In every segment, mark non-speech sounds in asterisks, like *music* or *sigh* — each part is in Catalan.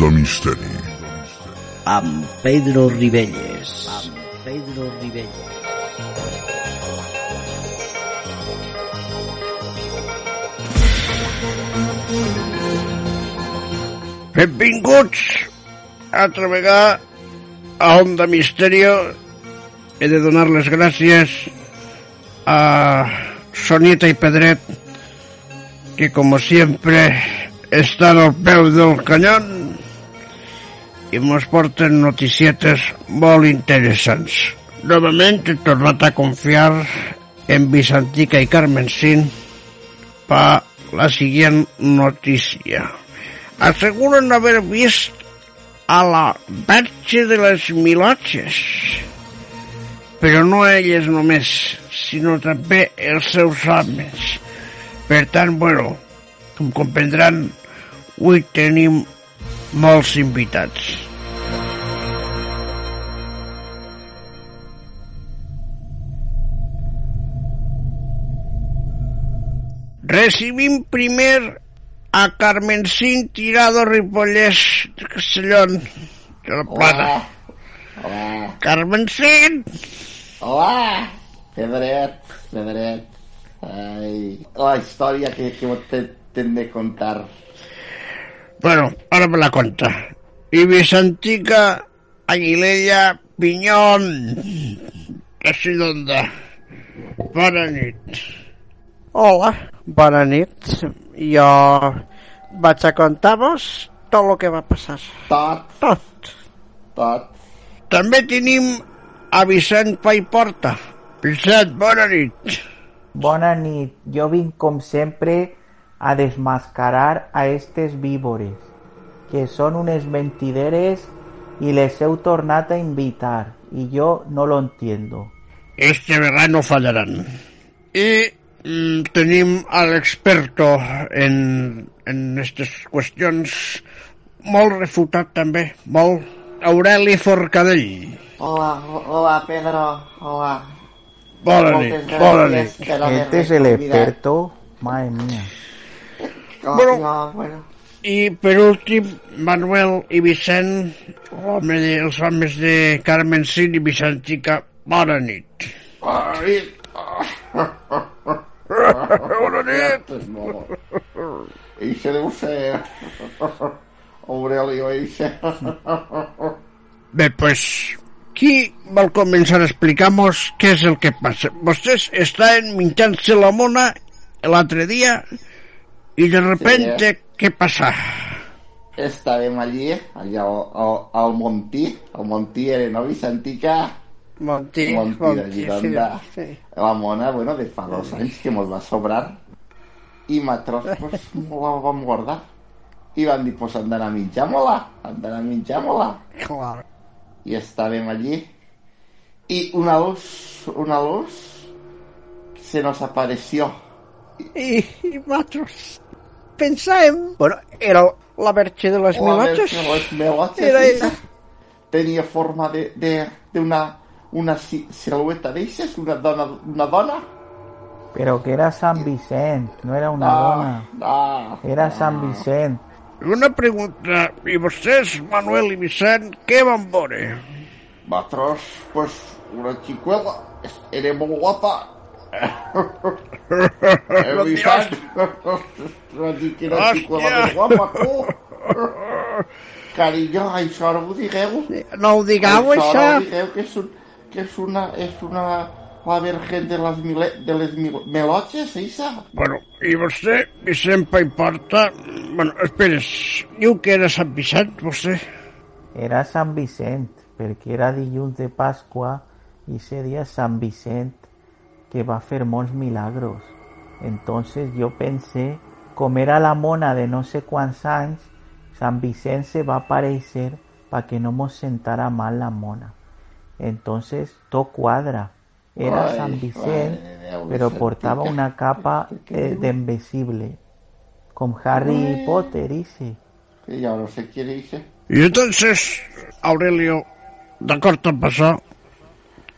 Onda Misteri. amb Pedro Ribelles. Amb Pedro Ribelles. Benvinguts altra vegada a Onda Misterio. He de donar les gràcies a Sonieta i Pedret, que como siempre estan al peu del canyón i mos porten noticietes molt interessants. Novament he tornat a confiar en Vicentica i Carmen Sin per la següent notícia. Aseguren haver vist a la Verge de les Milotxes, però no elles només, sinó també els seus homes. Per tant, bueno, com comprendran, avui tenim molts invitats. Recibim primer a Carmencín Tirado Ripollès de Castellón de la Plana. Hola, Carmencín! hola, Pedret, Pedret. Ai, la història que, que te, t'hem de contar. Bueno, ahora me la cuenta. Y Vicentica Aguilella Piñón. Així d'onda. Bona nit. Hola, bona nit. Jo vaig a contar-vos tot el que va passar. Tot, Tot. tot. També tenim a Vicent Paiporta. Vicent, bona nit. Bona nit, jo vinc com sempre a desmascarar a estes víbores, que són unes mentideres i les heu tornat a invitar, i jo no lo entiendo. Este verano fallarán. Y mm, tenim a l'experto en, en aquestes qüestions molt refutat també, molt. Aureli Forcadell. Hola, hola, Pedro, hola. Bona nit, bona nit. Este es el convidat. experto, madre mía. Oh, Bueno. no, bueno. I per últim, Manuel i Vicent, home de, els homes de Carmen Cid i Vicentica, bona nit. Bona nit. Bona nit. Molt. Eixe deu ser... Aurelio, eixe. Bé, pues, qui vol començar a explicar-nos què és el que passa? Vostès estaven menjant-se la mona l'altre dia i de repente, què passa? Estàvem allí, allà al, al, al Montí, al Montí era, no, Vicentica? Monti, Monti de Gironda. sí. La mona, bueno, de fa dos anys que mos va sobrar. I matros, pues, *laughs* la vam guardar. I van dir, pues, han d'anar a menjar-me-la, han d'anar a menjar-me-la. Clar. I estàvem allí. I una luz, una luz, se nos apareció. I, i nosaltres pensàvem... Bueno, era la verge de les La de les Era esa. ella. Tenia forma de, de, de una, una si- silueta d'eixes, una dona, una dona. Pero que era San Vicent, no era una dona. ah, Era San Vicent. Una pregunta, i vostès, Manuel i Vicent, què van veure? Nosotros, pues, una chicuela, es- era muy guapa. Dios. visto, va dir que era muy guapa, tu. Carinyo, això no ho digueu. No ho digueu, no això. ho digueu, que és, un, que és una, és una, la virgen de les, mile, de les mil, meloches, Isa. Bueno, i vostè, Vicent Paiporta... Bueno, esperes, diu que era Sant Vicent, vostè? Era Sant Vicent, perquè era dilluns de Pasqua i ese dia Sant Vicent que va fer molts milagros. Entonces yo pensé, com era la mona de no sé quants anys, Sant Vicent se va aparèixer para que no mos sentara mal la mona. Entonces, todo cuadra. Era Ay, San Vicent, madre mía, pero portaba una capa *laughs* eh, de invisible. Con Harry Potter, dice. Que ya no sé quién dice. Y entonces, Aurelio, d'acord amb això,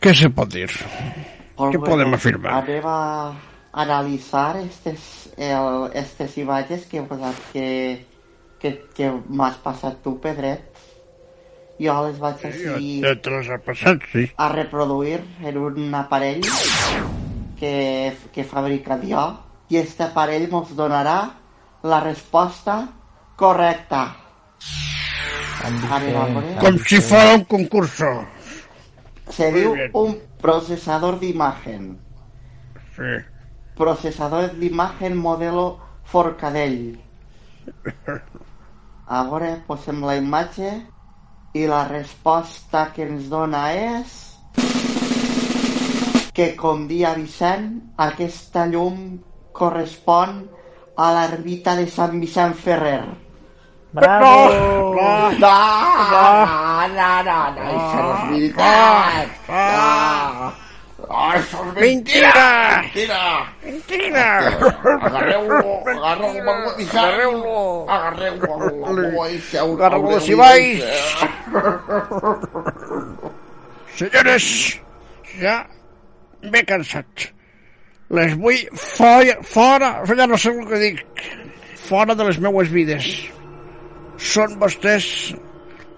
què se pot dir? Molt Què bé, podem doncs afirmar? Anem a analitzar estes, el, estes imatges que, que, que, que m'has passat tu, Pedret. Jo les vaig així Ja te les ha passat, sí. a reproduir en un aparell que, que he fabricat jo i este aparell mos donarà la resposta correcta. Com si fos un concurso. Se Muy diu bien. un procesador d'imagen. Sí. Procesador d'imagen modelo Forcadell. A veure, posem la imatge i la resposta que ens dona és que, com dia Vicent, aquesta llum correspon a l'ermita de Sant Vicent Ferrer. Bravo! No! No, no, no, no, això no és veritat. No. Oh, això és mentira. Mentira! Mentira. Agarreu-lo, agarreu-lo. Agarreu-lo. Agarreu-lo, agarreu-lo, i seu. Agarreu-lo, si vais. Senyores, ja m'he cansat. Les vull fora, fora, ja no sé el que dic, fora de les meues vides. Són vostès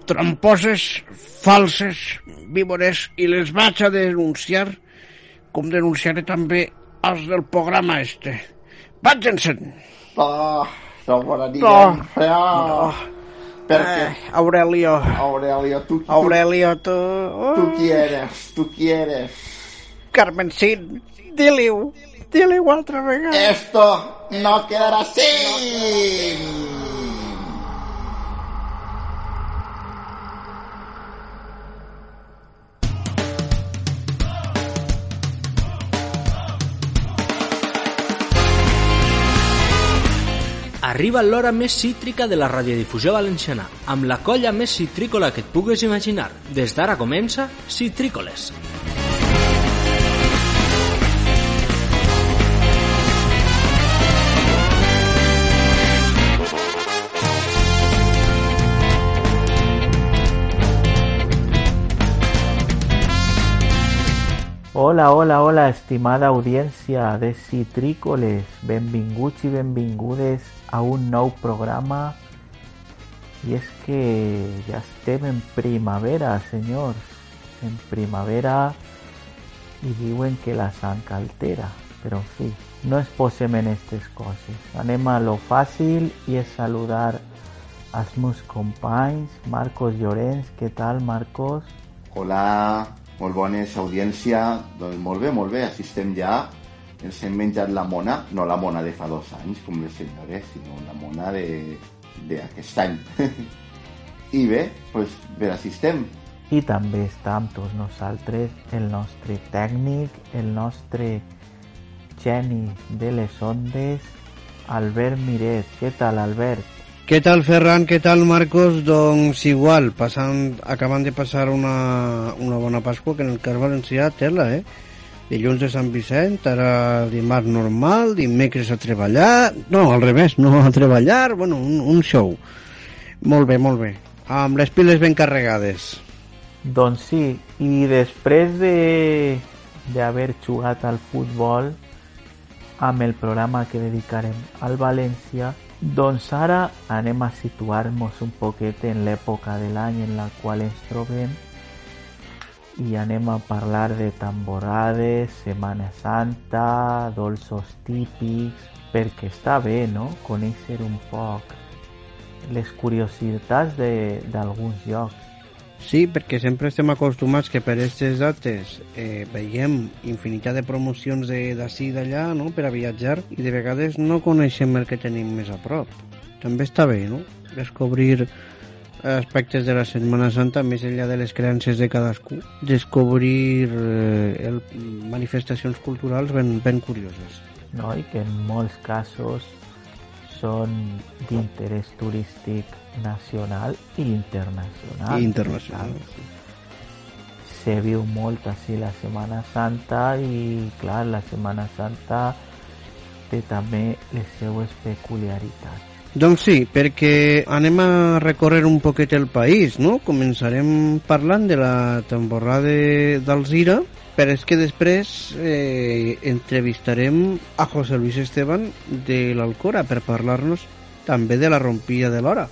tramposes, falses, víbores, i les vaig a denunciar, com denunciaré també els del programa este. Vagin-se'n! No, no me la No. diguem. No. Perquè, Eh, Aurelio, Aurelio, tu, tu, Aurelio, tu... tu qui eres? Tu qui eres? Carmencín, dile-ho, dile-ho altra vegada. Esto no quedará así. Arriba l'hora més cítrica de la radiodifusió valenciana, amb la colla més citrícola que et pugues imaginar. Des d'ara comença Citrícoles. Hola, hola, hola, estimada audiència de Citrícoles. Benvinguts i benvingudes a un nou programa. I és que ja estem en primavera, senyors. En primavera i diuen que la sang altera. Però, en fi, no es posem en aquestes coses. Anem a lo fàcil i és saludar als meus companys. Marcos Llorenç, què tal, Marcos? Hola, molt bones audiència. Doncs molt bé, molt bé, així estem ja. Ens hem menjat la mona, no la mona de fa dos anys, com les senyores, sinó la mona d'aquest any. *laughs* I bé, doncs bé, així estem. I també està amb tots nosaltres el nostre tècnic, el nostre geni de les ondes, Albert Miret. Què tal, Albert? Què tal, Ferran? Què tal, Marcos? Doncs igual, passant, acabant de passar una, una bona Pasqua, que en el cas valencià tela, eh? Dilluns de Sant Vicent, ara dimarts normal, dimecres a treballar... No, al revés, no a treballar, bueno, un, un show. Molt bé, molt bé. Amb les piles ben carregades. Doncs sí, i després de d'haver jugat al futbol amb el programa que dedicarem al València, doncs ara anem a situar-nos un poquet en l'època de l'any en la qual ens trobem i anem a parlar de tamborades, Setmana Santa, dolços típics, perquè està bé, no?, conèixer un poc les curiositats d'alguns llocs. Sí, perquè sempre estem acostumats que per aquestes dates eh, veiem infinitat de promocions d'ací i d'allà no? per a viatjar i de vegades no coneixem el que tenim més a prop. També està bé, no? Descobrir aspectes de la Setmana Santa, més enllà de les creences de cadascú, descobrir eh, el, manifestacions culturals ben, ben curioses. no? i que en molts casos són d'interès turístic nacional i internacional. I internacional, Clar, Se viu molt així la Setmana Santa i, clar, la Setmana Santa té també les seues peculiaritats. Doncs sí, perquè anem a recórrer un poquet el país, no? Començarem parlant de la temporada d'Alzira, però és que després eh, entrevistarem a José Luis Esteban de l'Alcora per parlar-nos també de la rompilla de l'hora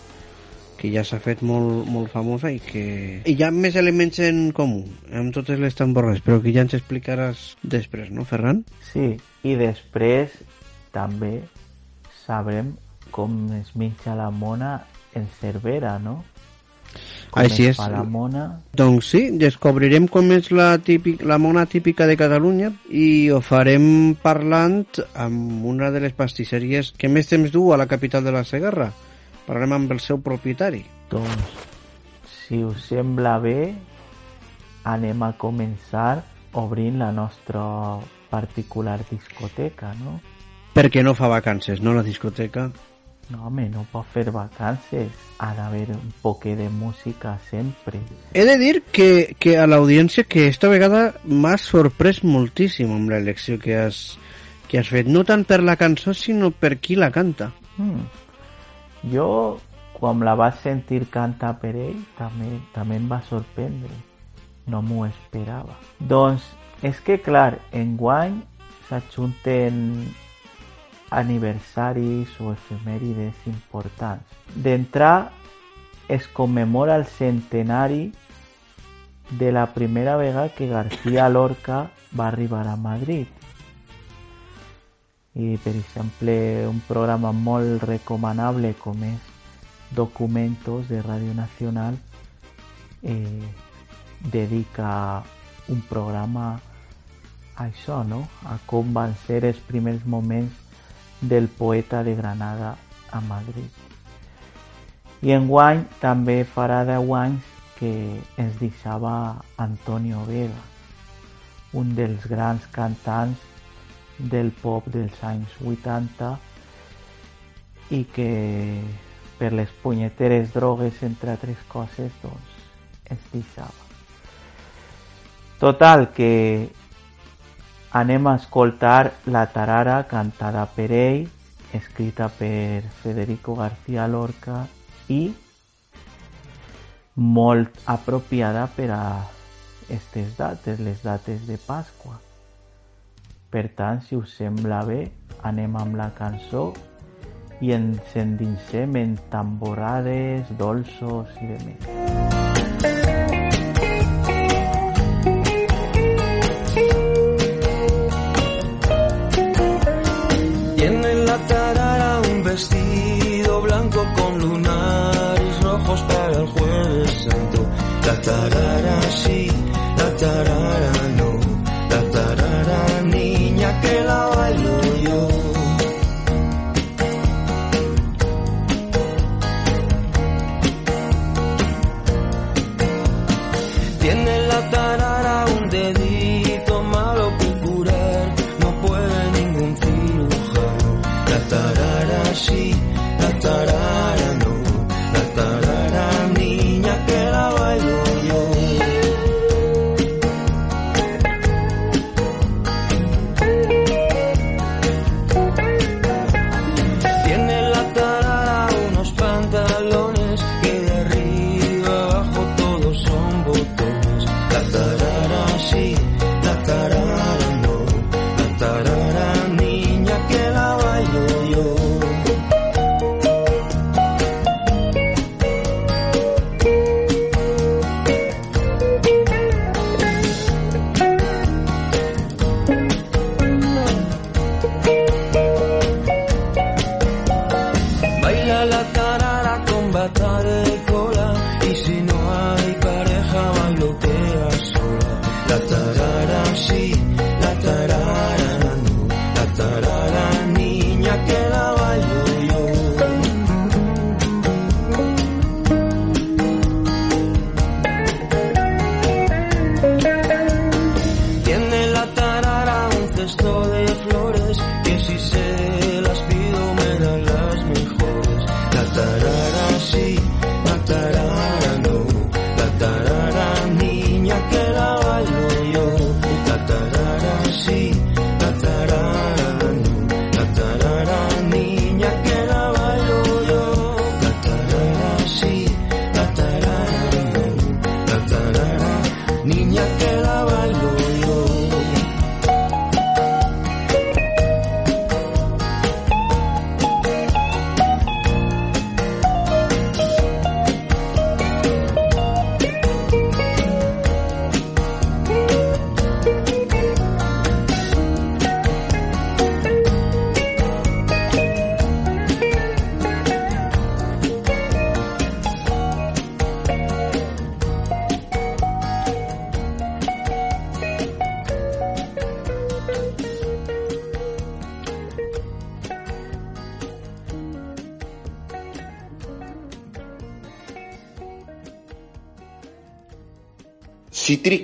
que ja s'ha fet molt, molt famosa i que hi ha més elements en comú amb totes les tamborres, però que ja ens explicaràs després, no, Ferran? Sí, i després també sabrem com es menja la mona en Cervera, no? Com Així es és. la mona Doncs sí, descobrirem com és la, típic, la mona típica de Catalunya i ho farem parlant amb una de les pastisseries que més temps du a la capital de la Segarra. Parlarem amb el seu propietari. Doncs, si us sembla bé, anem a començar obrint la nostra particular discoteca, no? Perquè no fa vacances, no, la discoteca? No, home, no pot fer vacances. Ha d'haver un poquet de música sempre. He de dir que, que a l'audiència que esta vegada m'ha sorprès moltíssim amb l'elecció que has, que has fet. No tant per la cançó, sinó per qui la canta. Mm. Jo, quan la vaig sentir cantar per ell, també, també em va sorprendre. No m'ho esperava. Doncs és que, clar, enguany s'ajunten aniversaris o efemèrides importants. D'entrar es commemora el centenari de la primera vegada que García Lorca va arribar a Madrid. I, per exemple, un programa molt recomanable com és Documentos de Radio Nacional eh, dedica un programa a això, no? A com van ser els primers moments del poeta de Granada a Madrid. I enguany també farà 10 anys que ens deixava Antonio Vega, un dels grans cantants del pop dels anys 80 i que per les punyeteres drogues, entre altres coses, doncs ens deixava. Total, que anem a escoltar La Tarara cantada per ell, escrita per Federico García Lorca i molt apropiada per a aquestes dates, les dates de Pasqua. Per tant, si us sembla bé, anem amb la cançó i ens endinsem en tamborades, dolços i de més. Tiene en la tarara un vestido blanco con lunares rojos para el jueves santo. La tarara sí, la tarara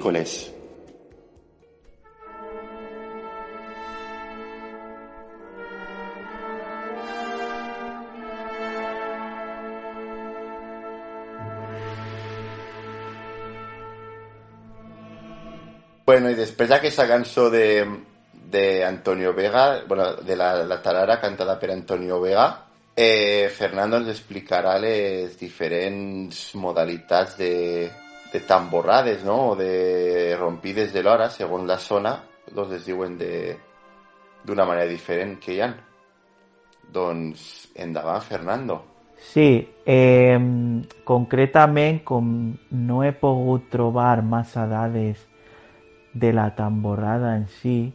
Citrícoles. Bueno, i després d'aquesta cançó de, de Antonio Vega, bueno, de la, la tarara cantada per Antonio Vega, eh, Fernando ens explicarà les diferents modalitats de, de tamborrades, no?, o de rompides de l'hora, segons la zona, doncs es de d'una manera diferent que hi ha. Doncs endavant, Fernando. Sí, eh, concretament, com no he pogut trobar massa dades de la tamborrada en si,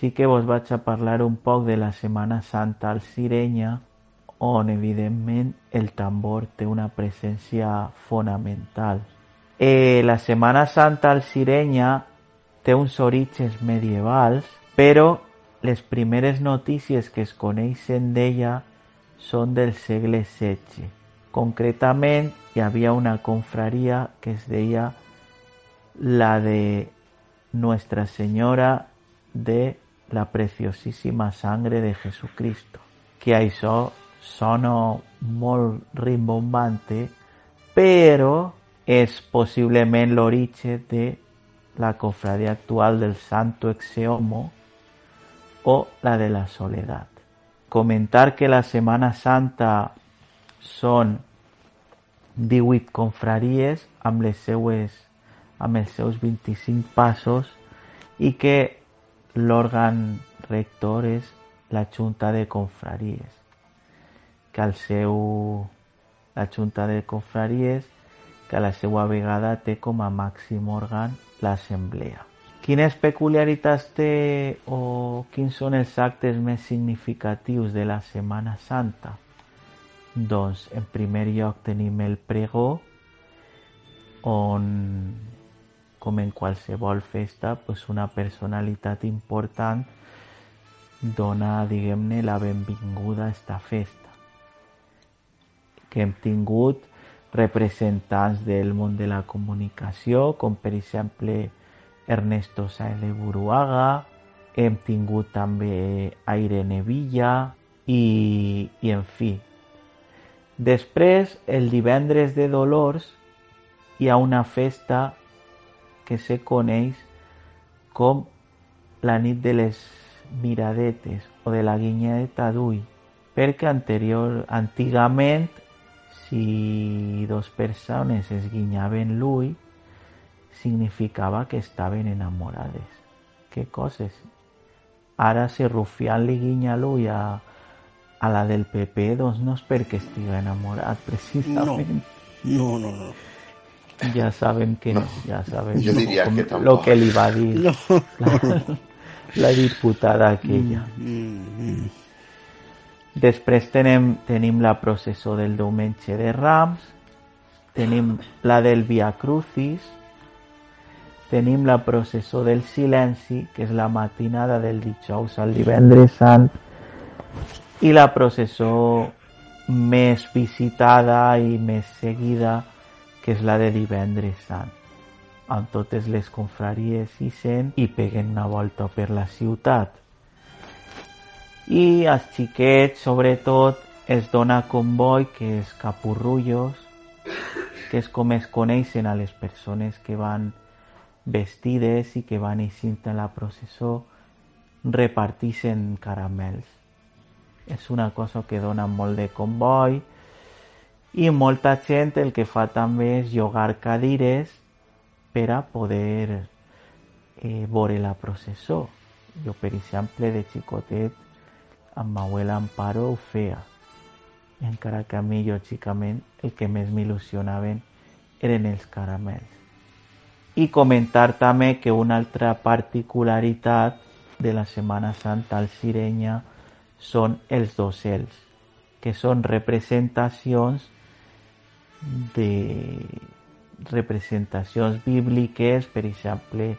sí que vos vaig a parlar un poc de la Setmana Santa al Sirenya, on evidentment el tambor té una presència fonamental. Eh, la Setmana Santa al Sirenya té uns orígens medievals, però les primeres notícies que es coneixen d'ella són del segle XVI. Concretament, hi havia una confraria que es deia la de Nuestra Senyora de la Preciosíssima Sangre de Jesucristo, que això sona molt rimbombante, però és possiblement l'origen de la cofradia actual del Santo Exeomo o la de la Soledad. Comentar que la Setmana Santa són 18 confraries amb les seues amb els seus 25 passos i que l'òrgan rector és la Junta de Confraries, que al seu la Junta de Confraries que a la seva vegada té com a màxim òrgan l'Assemblea. Quines peculiaritats té o quins són els actes més significatius de la Setmana Santa? Doncs, en primer lloc tenim el pregó, on com en qualsevol festa, pues una personalitat important dona, diguem-ne, la benvinguda a esta festa. Que hem tingut representants del món de la comunicació, com per exemple Ernesto Saez de Buruaga, hem tingut també a Irene Villa i, i en fi. Després, el divendres de Dolors, hi ha una festa que se coneix com la nit de les miradetes o de la guinyeta d'ull, perquè anterior, antigament, si dos persones es guinyaven l'ull, significava que estaven enamorades. Què coses? Ara, si Rufián li guinya l'ull a, a la del PP, doncs no és perquè estiga enamorat, *laughs* precisament. No, no, no. Ya saben que no, ya saben Yo diría que lo que li va dir No. la, *laughs* la diputada aquella. Mm, Després tenim, tenim la processó del diumenge de Rams, tenim la del Via Crucis, tenim la processó del silenci, que és la matinada del dijous al divendres sant, i la processó més visitada i més seguida, que és la de divendres sant amb totes les confraries i sent i peguen una volta per la ciutat. I als xiquets, sobretot, es dona comboi, que és capurrullos, que és com es coneixen a les persones que van vestides i que van eixint en la processó, repartixen caramels. És una cosa que dona molt de comboi i molta gent el que fa també és llogar cadires per a poder eh, veure la processó. Jo, per exemple, de xicotet, abuela Amparo ho feia. Encara que a mi, lògicament, el que més m'il·lusionaven eren els caramels. I comentar també que una altra particularitat de la Setmana Santa al Sirenya són els que són representacions de representacions bíbliques, per exemple,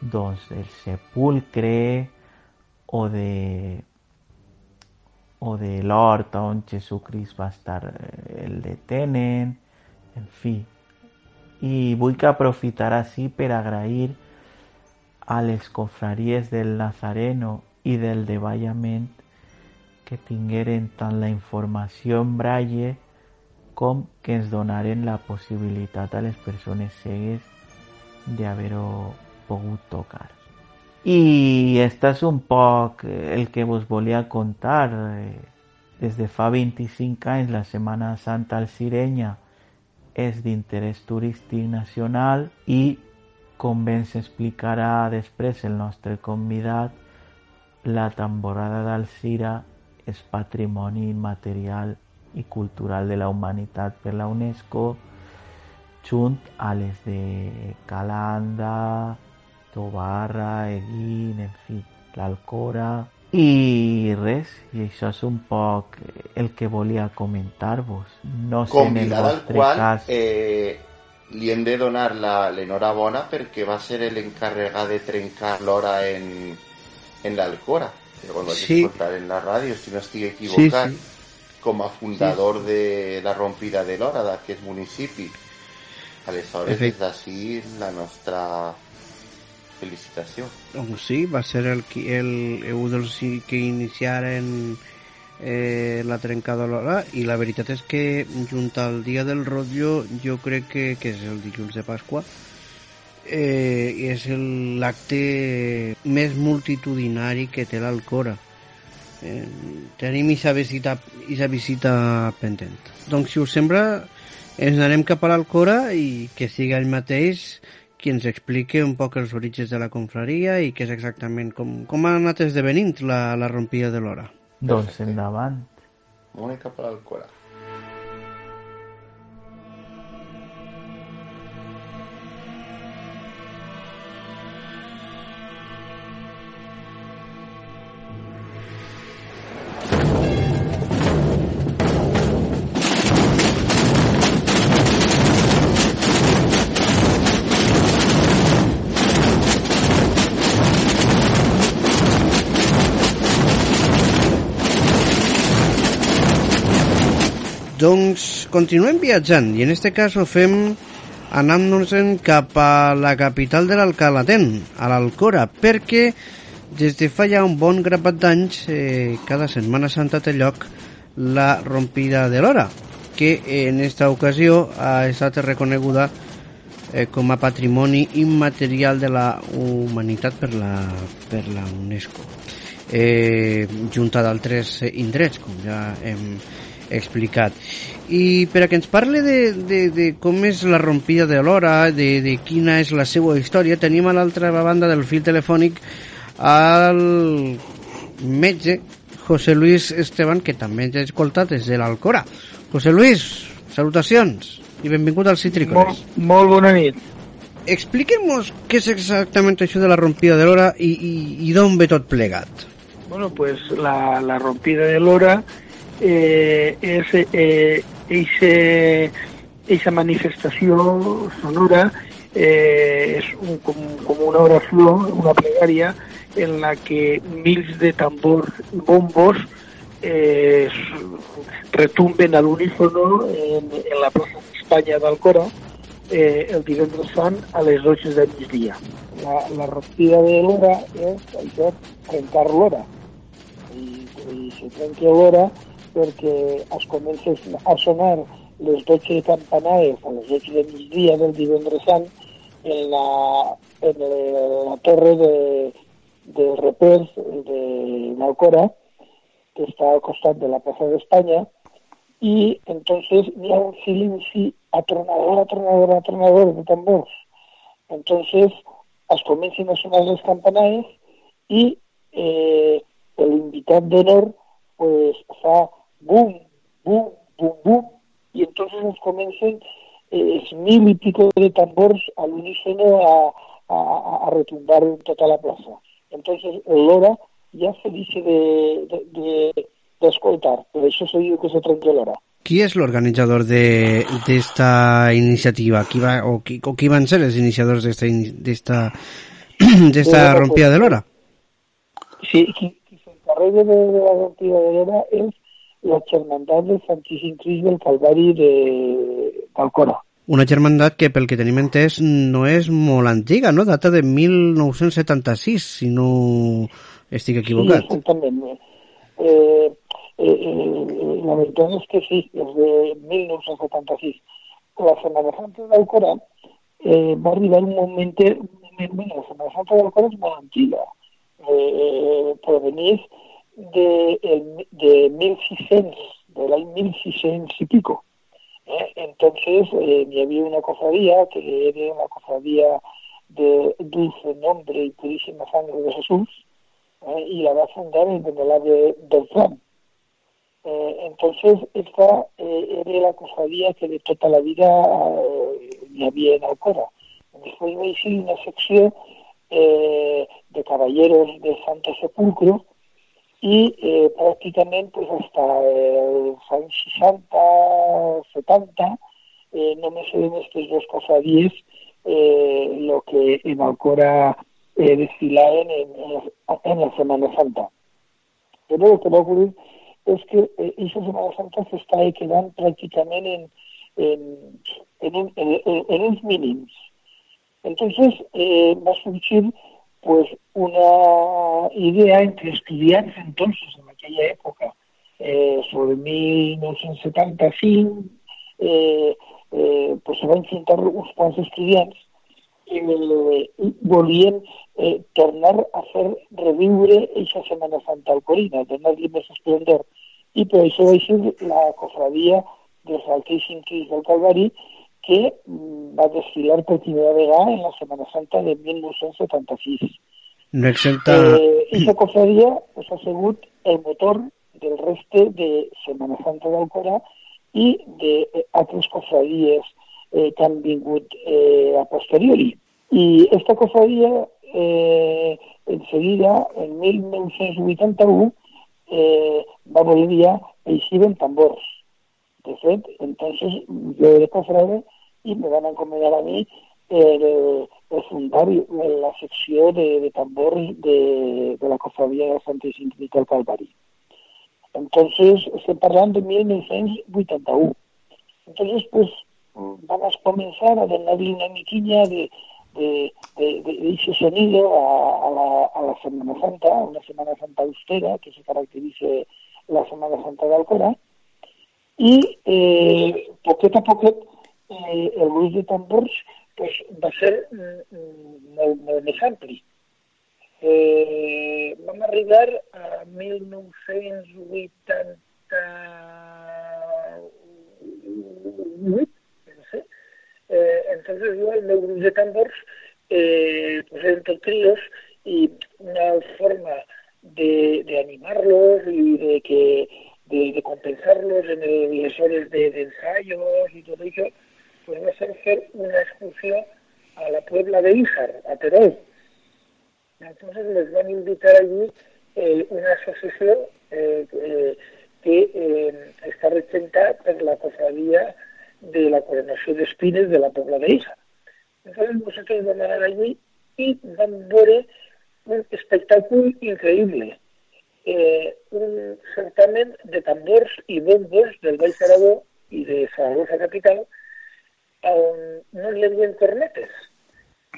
doncs, el sepulcre o de o de l'hort on Jesucrist va estar, eh, el detenen, en fi, i vull que aprofitar així per agrair a les confraries del Nazareno i del de Vallament que tingueren tant la informació en braille que ens donaren la possibilitat a les persones cegues d'haver-ho pogut tocar. I este és un poc el que vos volia contar. Des de fa 25 anys la Setmana Santa al Sirenya és d'interès turístic nacional i, com bé ens explicarà després el nostre convidat, la tamborrada d'Alcira és patrimoni immaterial i cultural de la humanitat per la UNESCO, junt a les de Calanda, Tobarra, Eguín, en fi, l'Alcora... I res, i això és un poc el que volia comentar-vos. No sé en el vostre qual cas... eh, li hem de donar la- l'enhorabona perquè va ser l'encarregat de trencar l'hora en, en l'Alcora. Però ho vaig Sí. escoltar en la ràdio, si no estic equivocat, Sí, sí. com a fundador de la rompida de l'hora d'aquest municipi. Aleshores, Perfecte. des d'ací, la nostra felicitació. Doncs sí, va ser el, qui- el, un dels que iniciaren eh, la trencada a l'hora i la veritat és que junt al dia del rotllo jo crec que, que és el dilluns de Pasqua eh, és el- l'acte més multitudinari que té l'Alcora. Eh, tenim aquesta visita, aquesta visita pendent. Doncs si us sembla ens anem cap a l'Alcora i que siga ell mateix qui ens explique un poc els orígens de la confraria i què és exactament com, com ha anat esdevenint la, la rompida de l'hora. Doncs endavant. Anem cap a l'Alcora. Continuem viatjant i en este cas ho fem anant-nos-en cap a la capital de l'Alcalaten, a l'Alcora, perquè des de fa ja un bon grapat d'anys, eh, cada Setmana Santa té lloc la rompida de l'hora, que en esta ocasió ha estat reconeguda eh, com a patrimoni immaterial de la humanitat per la, per la UNESCO eh, junta d'altres indrets, com ja hem explicat. I per a que ens parle de, de, de com és la rompida de l'hora, de, de quina és la seva història, tenim a l'altra banda del fil telefònic al metge José Luis Esteban, que també ens ha escoltat des de l'Alcora. José Luis, salutacions i benvingut als Citrícoles. Molt, molt bona nit. Expliquem-nos què és exactament això de la rompida de l'hora i, i, i d'on ve tot plegat. Bueno, pues la, la rompida de l'hora eh, és eh, eixe, eixa manifestació sonora eh, és un, com, com una oració, una plegària en la que mils de tambors i bombos eh, retumben a l'unísono en, la plaça d'Espanya d'Alcora eh, el divendres sant a les 12 del migdia. La, la rompida de l'hora és això, trencar l'hora. I, i se trenca l'hora perquè es comença a sonar les 12 campanades a les 12 del migdia del divendres sant en la, en la, torre de, repers de l'Alcora, que està al costat de la plaça d'Espanya, y entonces hi ha un silenci atronador, atronador, atronador de tambors. Entonces es comencen a sonar les campanades i eh, l'invitat d'honor pues, fa bum, bum, bum, bum, i entonces ens comencen eh, mil i pico de tambors a l'unísono a, a, a retumbar en tota la plaça. Entonces l'hora ja se dice de, de, de, d'escoltar, per això se diu que se trenca l'hora. Qui és l'organitzador d'esta iniciativa? Qui va, o, qui, o qui van ser els iniciadors d'esta d'esta *clears throat* d'esta Bueno, rompida de l'hora? Sí, qui, qui s'encarrega de, de la rompida de l'hora és la Germandat del Santíssim Crist del Calvari de- d'Alcora. Una germandat que, pel que tenim entès, no és molt antiga, no? Data de 1976, si no estic equivocat. Sí, exactament. Eh, eh, eh, la veritat és que sí, és de 1976. La Setmana Santa d'Alcorà eh, va arribar un moment, un moment bueno, la Setmana Santa d'Alcorà és molt antiga, eh, provenís de, el, de 1600, de l'any 1600 y pico. ¿eh? Entonces, eh, había una cofradía que era la cofradía de Dulce Nombre y Purísima Sangre de Jesús, ¿eh? y la va a fundar el venerable Beltrán. Eh, entonces, esta era la cofradía que de toda la vida eh, había en Alcora. Después me hice una sección de caballeros de Santo Sepulcro, y eh, prácticamente hasta los años 60, 70, no me sé en estos dos cofradíes eh, lo que en Alcora eh, desfilaban en, la Semana Santa. Pero lo que va a ocurrir es que eh, esa Semana Santa se está quedando prácticamente en, en, en, en, en, en els. Entonces eh, va sorgir pues una idea entre estudiantes entonces en aquella época, eh, sobre 1975, eh, eh, pues se van a intentar uns quants estudiants eh, volien eh, tornar a fer reviure aquesta Setmana Santa Alcorina, donar-li més esplendor. I per això va ser la cofradia dels Altíssims Cris del Calvari, que mm, va desfilar per primera vegada en la Setmana Santa de 1976. No exenta... Eh, esa cofradía pues, ha sigut el motor del reste de Setmana Santa d'Alcorà i d'altres cofradies eh, que han vingut eh, a posteriori. I esta cofradía, eh, enseguida, en 1981, eh, va volver ja eixir en tambors. De fet, entonces yo era cofrade y me van a encomendar a mí el, el fundar la secció de, de tambors de, de la cofradía de Santíssim Cristo del Calvari. Entonces, estem parlant de 1981. Entonces, pues, vamos a comenzar a darle una miquilla de, de, de, de ese sonido a, a, la, a la Semana Santa, una Semana Santa austera que se caracterice la Semana Santa de Alcora, y eh, poquet a poquet eh, el gruix de tambors pues, va ser mm, molt, molt més ampli. Eh, vam arribar a 1988, no sé. Eh, entonces yo el meu de tambors eh, pues eren tot trios y una forma de, de animarlos y de que de, compensarlos en el, hores de, de ensayos y todo eso, podemos hacer una excursión a la Puebla de Híjar, a Perón. Entonces les van a invitar allí eh, una asociación eh, eh, que está representada por la cofradía de la coronación de espines de la Puebla de Hija. Entonces vosotros van a ir allí y van a ver un espectáculo increíble. un certamen de tambores y bombos del Valle Aragón y de Zaragoza Capital eh, no le dio internetes.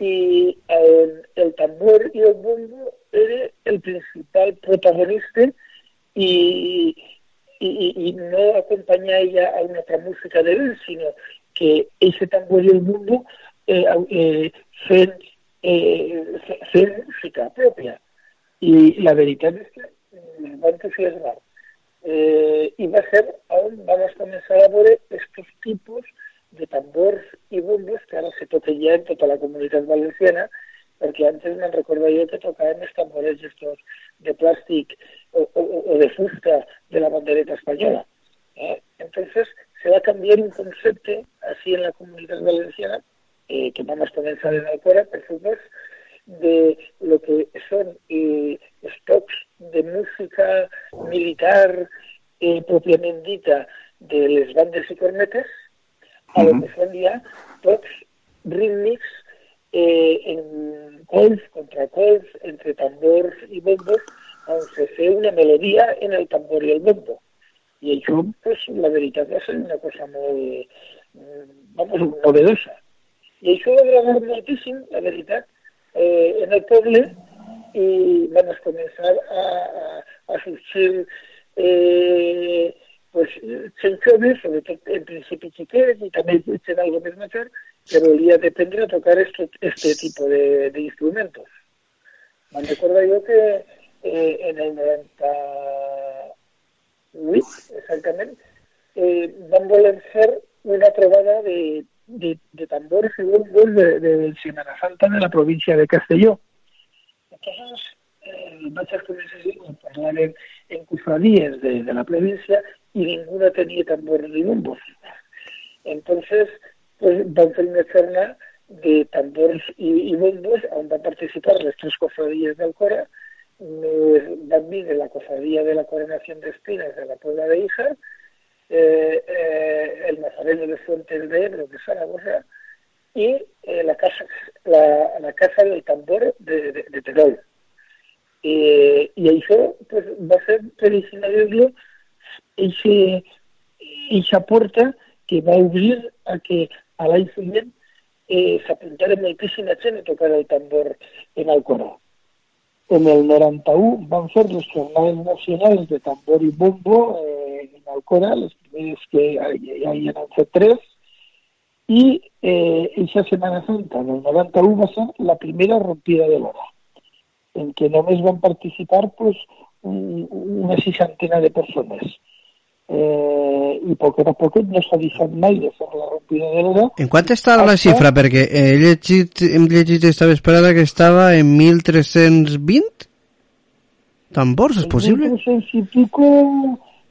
Y el tambor y el bombo era el principal protagonista y, y, no acompañaba a una otra música de él, sino que ese tambor y el bombo eh, eh, eh música propia. Y la verdad es que me eh, va a entusiasmar. Eh, y va a ser, aún vamos a comenzar a ver estos tipos de tambors i bombos que ara se toquen ja en tota la comunitat valenciana, perquè antes me'n recordo jo que tocaven els tambores estos de plàstic o, o, de fusta de la bandereta espanyola. Eh? Entonces se va canviar un concepte así en la comunitat valenciana, eh, que vamos a comenzar en Alcora, per supuesto, de lo que son eh, stocks de música militar pròpiament dita de les bandes i cornetes, a lo que són ja tots rítmics eh, en colps, contracolps, entre tambors i bombos, on se fe una melodia en el tambor i el bombo. I això, pues, la veritat ser una cosa molt, vamos, novedosa. I això va agradar moltíssim, la veritat, eh, en el poble i van començar a, a, a sorgir eh, pues, gent jove, sobretot en principi xiquets i també gent algo més major, que volia aprendre a tocar este, este tipo de, de instrumentos. Me'n recordo jo que eh, en el 98, exactament, eh, van voler fer una trobada de, de, de tambores y bombos de, de Semana Santa de la provincia de Castelló. Entonces, eh, a començar a parlar en, en cofradías de, de la provincia y ninguna tenía tambores ni bombos. Entonces, pues van fer una xerna de tambors i, i bombos van participar les tres cofradías del Cora, més van vindre la cofradía de la Coronación de Espinas de la Puebla de Hija, eh, eh, el Nazareno de Fuentes de Ebro de Zaragoza y eh, la, casa, la, la Casa del Tambor de, de, de Terol. Eh, I això pues, va ser ese, esa puerta que va a abrir a que al año siguiente eh, se apuntaran el pis en y tocar el tambor en Alcorá. En el 91 van a ser los jornales nacionales de tambor y bombo eh, en Alcorá, los primeros que hay, hay en tres, y eh, esa Semana Santa del 91 va a ser la primera rompida de hora, en que només van a participar pues, una seixantena de persones. Eh, i poquet a poquet no s'ha deixat mai de fer la rompida de l'hora. En quant està la xifra? Perquè he llegit, hem llegit esta vesprada que estava en 1320 tambors, és possible? 1300 i pico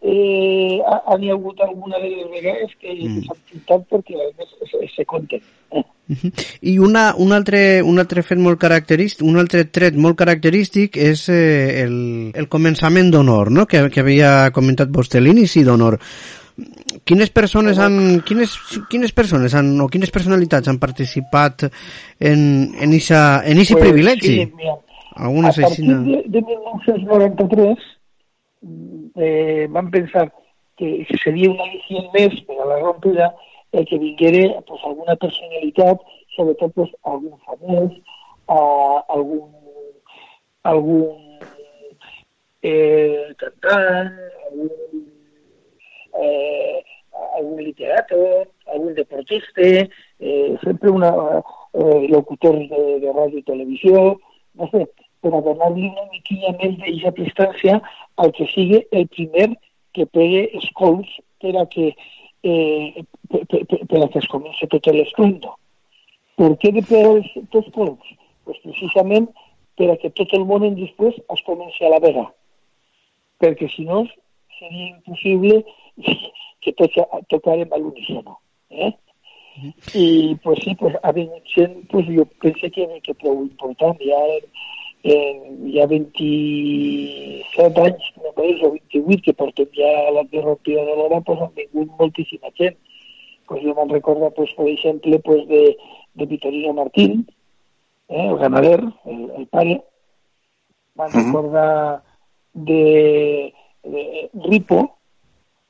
eh, ha, ha hagut alguna de les vegades que mm. s'han pintat perquè a més se, se compten. Eh? I una, un, altre, un altre fet molt característic, un altre tret molt característic és eh, el, el començament d'honor, no? que, que havia comentat vostè, l'inici d'honor. Quines persones han, quines, quines persones han, o quines personalitats han participat en, en isa, en ese pues, privilegi? Sí, mira, a partir de, de 1993 eh, van pensar que seria una al·licient més per a la rompida el que vinguera pues, alguna personalitat, sobretot pues, algun famós, uh, algun, algun eh, cantant, algun, eh, algun literato, algun deportista, eh, sempre una, eh, locutor de, de ràdio i televisió, no sé, per a donar-li una miquilla més d'aquesta distància al que sigui el primer que pegue escols per a que, eh, per, per, per a que es comenci tot l'esclendo. Per què de els, els escols? Pues precisament per a que tot el món en després es comenci a la vega. Perquè si no seria impossible *laughs* que tots tocarem a l'unísono. Eh? I pues sí, pues, ha vingut gent, pues, jo penso que, que prou important. Ja eh, ha 27 anys, no pareix, o 28, que portem ja la derrotida de l'hora, pues, han vingut moltíssima gent. Pues jo me'n recordo, pues, per exemple, pues, de, de Vitorino Martín, eh, el ganader, el, el pare. Me'n uh -huh. de, de Ripo,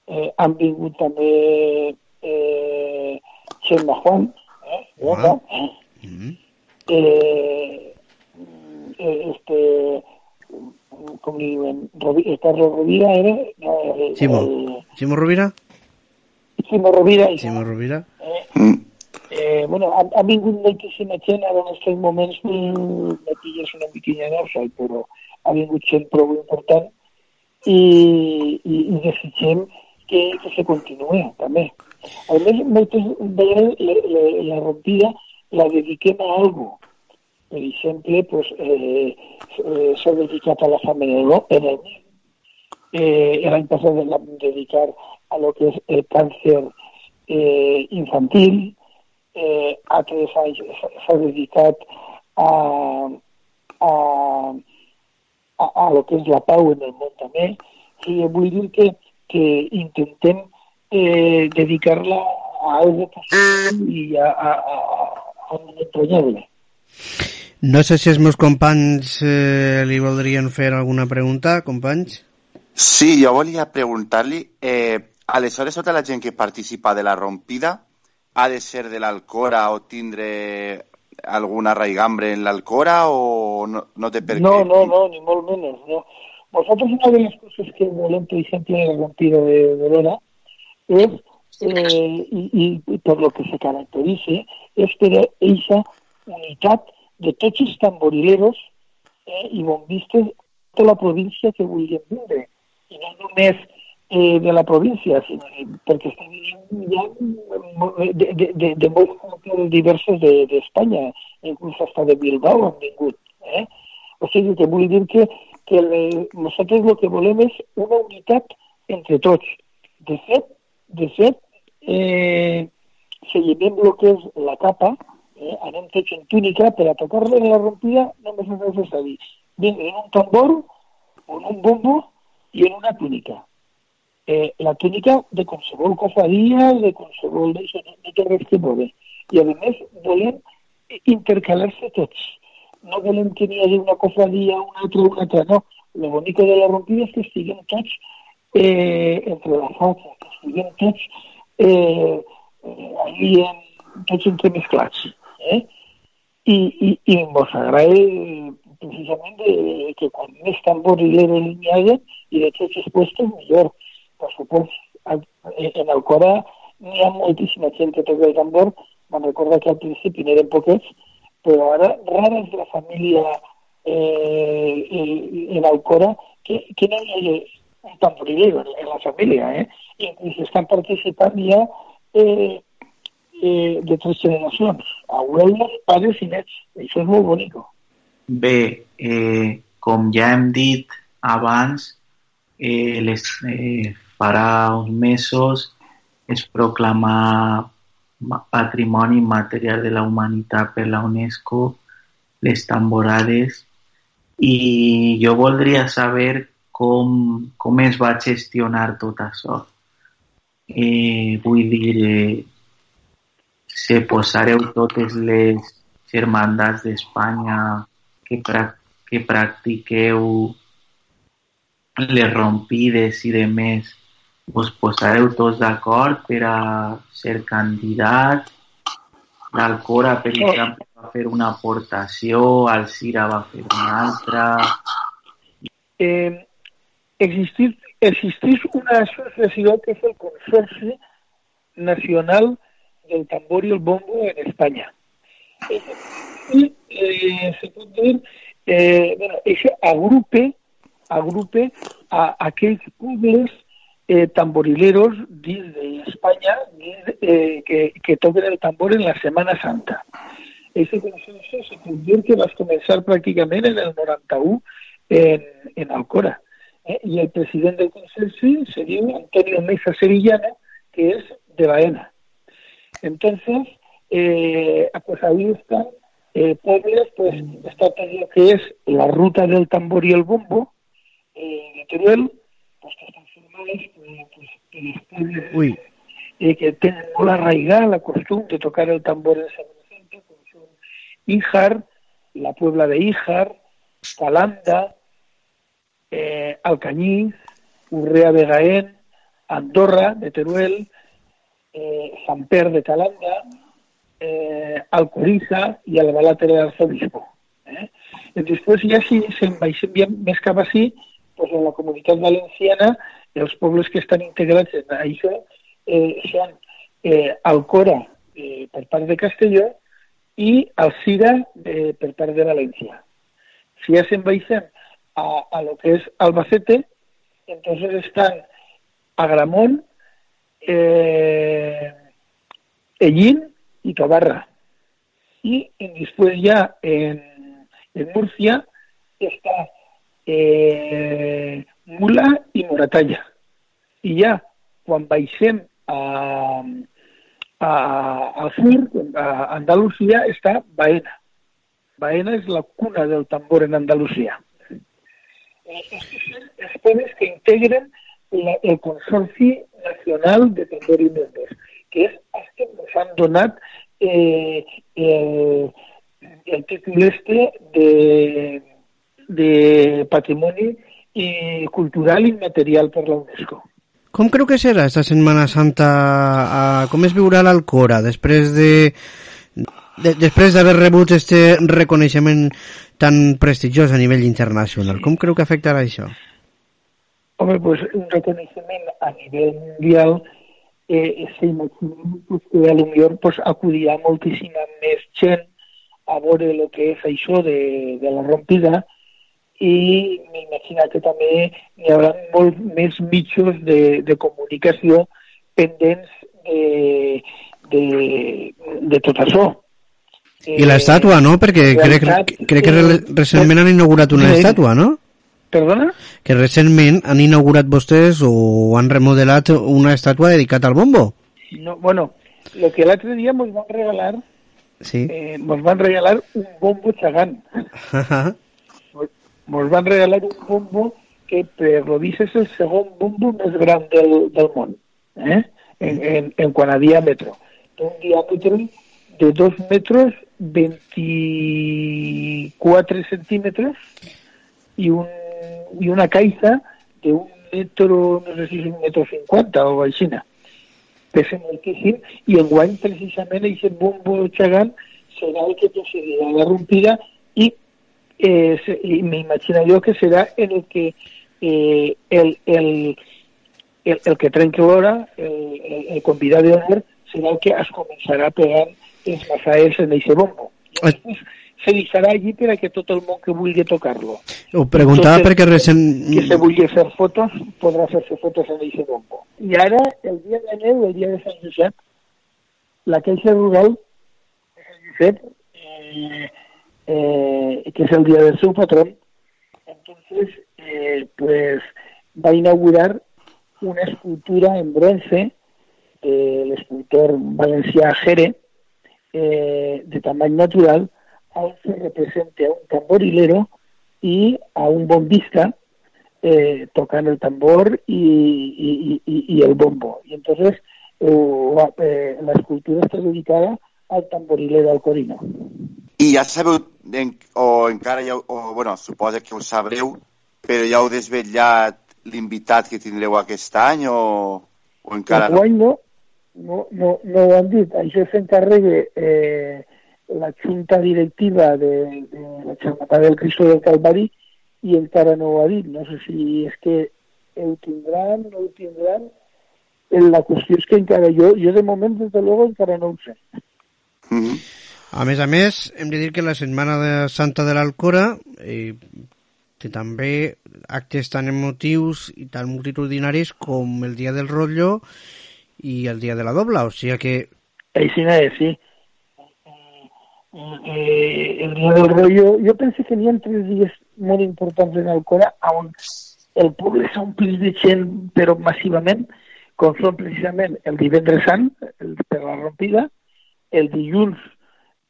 eh, han vingut també eh, Xelma Juan, eh, uh -huh. eh. Eh eh, este, com li diuen, Rovi, eh, Carlos Rovira era... No, el, Ximo. El, Ximo Rovira? Ximo Rovira. Ximo Rovira. Eh, eh, bueno, ha, ha vingut moltíssima gent, ara en aquests moments mm, me pilles una miquilla d'orsai, però ha vingut gent prou important i, i, i desitgem que, que se continuï també. A més, moltes vegades la, la, la rompida la dediquem a algo per exemple, pues, eh, s'ha dedicat a la fam en el, en el eh, l'any passat vam dedicar a lo que és el càncer eh, infantil, eh, altres anys s'ha dedicat a, a, a, a lo que és la pau en el món també. I vull dir que, que intentem eh, dedicar-la a algo positiu i a, a, a, a un entranyable. No sé si els meus companys eh, li voldrien fer alguna pregunta, companys. Sí, jo volia preguntar-li, eh, aleshores tota la gent que participa de la rompida ha de ser de l'Alcora o tindre alguna raigambre en l'Alcora o no, no té per No, què? no, no, ni molt menys, no. Nosotros una de las cosas que volem, por ejemplo, en la rompida de, de Lora es, eh, y, y por lo que se caracterice, es per esa unitat de tots els tamborileros eh, i bombistes de la província que vulguin vindre. I no només eh, de la província, sinó perquè venint ja de, de, de, de molts diversos de- d'Espanya, de, inclús hasta de Bilbao han vingut. Eh? O sigui que vull dir que, que le, nosaltres el que volem és una unitat entre tots. De fet, de fet, eh, si llevem el que és la capa, eh, en un techo en túnica, para tocarle en la rompida no me hace salir. Bien, en un tambor, en un bombo y en una túnica. Eh, la túnica de consebol cofadía, de consebol de eso, no, no te reste. Y además volen intercalarse todos. No volen que ni haya una cofradía, una otra, una otra, no. Lo bonito de la rompida es que siguen todos eh, entre las otras, que siguen todos eh, eh ahí en, tots entremesclats. Eh? I, i, i mos agrada eh, precisament de, que quan més tamborileros n'hi hagi i de els puestos millor. Per supost, a- en Alcora n'hi ha moltíssima gent que toca el tambor. Me'n recorda que al principi n'eren poquets, però ara rara és la família eh, eh, en Alcora que, que no hi hagi un tamborilero en, la família. Eh? Inclús estan participant ja eh, eh, de tres generacions, abuelos, pares i nets. Això és molt bonic. Bé, eh, com ja hem dit abans, eh, les, eh, farà uns es proclamà Patrimoni Material de la Humanitat per la UNESCO les tamborades i jo voldria saber com, com es va gestionar tot això. Eh, vull dir, eh, se posareu totes les germandats d'Espanya que, prac que practiqueu les rompides i de més, us posareu tots d'acord per a ser candidat. L'Alcora, per Oh. exemple, va fer una aportació, el Cira va fer una altra. eh, existir, existís una asociación que es el Consorcio Nacional del Tambor y el Bombo en España. Y eh, se pot dir, eh, bueno, això agrupe, agrupe a aquells pobles eh, tamborileros d'Espanya dins, eh, que, que toquen el tambor en la Semana Santa. Ese consorcio se que va començar pràcticament en el 91 en, en Alcora. Y el presidente del consorcio se dio Antonio Mesa Sevillano, que es de Baena. Entonces, eh, pues ahí están eh, pueblos, pues está todo lo que es la ruta del tambor y el bombo eh, de Teruel, pues que están formados pues, pues, los pueblos eh, que tienen muy arraigada la costumbre de tocar el tambor en Semana Santa, como son Íjar, la Puebla de Íjar, Calanda, eh, Alcañiz, Urrea de Gaén, Andorra de Teruel, eh, Sant Per de Calanda, eh, Alcoriza i Albalate de l'Arzobispo. Eh? I després ja si se'n ja més cap així, pues en la comunitat valenciana els pobles que estan integrats en això eh, són eh, Alcora eh, per part de Castelló i Alcira eh, per part de València. Si ja se'n baixem a, a lo que es Albacete, entonces están Agramón, eh, Ellín y Tobarra. Y después ya en, en Murcia está eh, Mula y Moratalla. Y ya cuando baixem a, a, al sur, a Andalucía, está Baena. Baena es la cuna del tambor en Andalucía. Eh, estos son los pueblos que integran la- el Consorci Nacional de Tambor i Membres, que és els que ens han donat eh, eh, el títol este de, de Patrimoni i Cultural Immaterial per la UNESCO. Com creu que serà esta Setmana Santa? Uh, com es viurà l'Alcora després de, de després d'haver rebut este reconeixement tan prestigiós a nivell internacional? Com creu que afectarà això? Home, pues un reconeixement a nivell mundial eh, s'imaginen pues, que a lo millor pues, acudirà moltíssima més gent a veure el que és això de, de la rompida i m'imagino que també hi haurà molt més mitjos de, de comunicació pendents de, de, de tot això. I l'estàtua, no? Perquè crec, crec que re- recentment han inaugurat una estàtua, no? Perdona? Que recentment han inaugurat vostès o han remodelat una estàtua dedicada al bombo. No, bueno, lo que l'altre dia ens van regalar, Sí. eh, nos van regalar un bombo xagant. Nos van regalar un bombo que per lo és el segon bombo més gran del, del món, eh? en, en, en quant a diàmetre. Té un diàmetre de 2 metres 24 centímetres i, un, i una caixa de un metro, no sé si un metro 50 o així. Pesa moltíssim i enguany precisament aquest bombo xagant serà el que procedirà la rompida i, eh, se- i m'imagino jo que serà en el que eh, el, el, el, el que trenqui l'hora, el, el, el convidat d'honor, serà el que es començarà pegant els masaels en aquest bombo. I se deixarà allí per a que tot el món que vulgui tocar-lo. Ho preguntava Tot perquè recent... Que se vulgui fer fotos, podrà fer-se fotos en aquest bombo. I ara, el dia de neu, el dia de Sant Josep, la Caixa Rural de Sant Josep, eh, eh, que es el día del su patrón, entonces eh, pues va a inaugurar una escultura en bronce del escultor valencià Jere, eh, de tamaño natural, se represente a un tamborilero y a un bombista eh, tocando el tambor y, y- y- y el bombo. Y entonces eh, la, eh, la escultura está dedicada al tamborilero alcorino. I ja sabeu, en, o encara ja, o, bueno, suposa que ho sabreu, però ja heu desvetllat l'invitat que tindreu aquest any o, o encara no? Enguany no, no, no, no ho han dit. Això s'encarrega eh, la junta directiva de, de la Germana del Cristo del Calvari i encara no ho ha dit. No sé si és que ho tindran, no ho tindran. Eh, La qüestió és que encara jo, jo de moment, des de luego, encara no ho sé. A més a més, hem de dir que la Setmana de Santa de l'Alcora eh, té també actes tan emotius i tan multitudinaris com el Dia del Rotllo i el Dia de la Dobla, o sigui que... Així no és, sí. Eh, el dia del rollo, jo penso que n'hi ha tres dies molt importants en Alcora on el poble s'omplís de gent, però massivament, com són precisament el divendres sant, el, per la rompida, el dilluns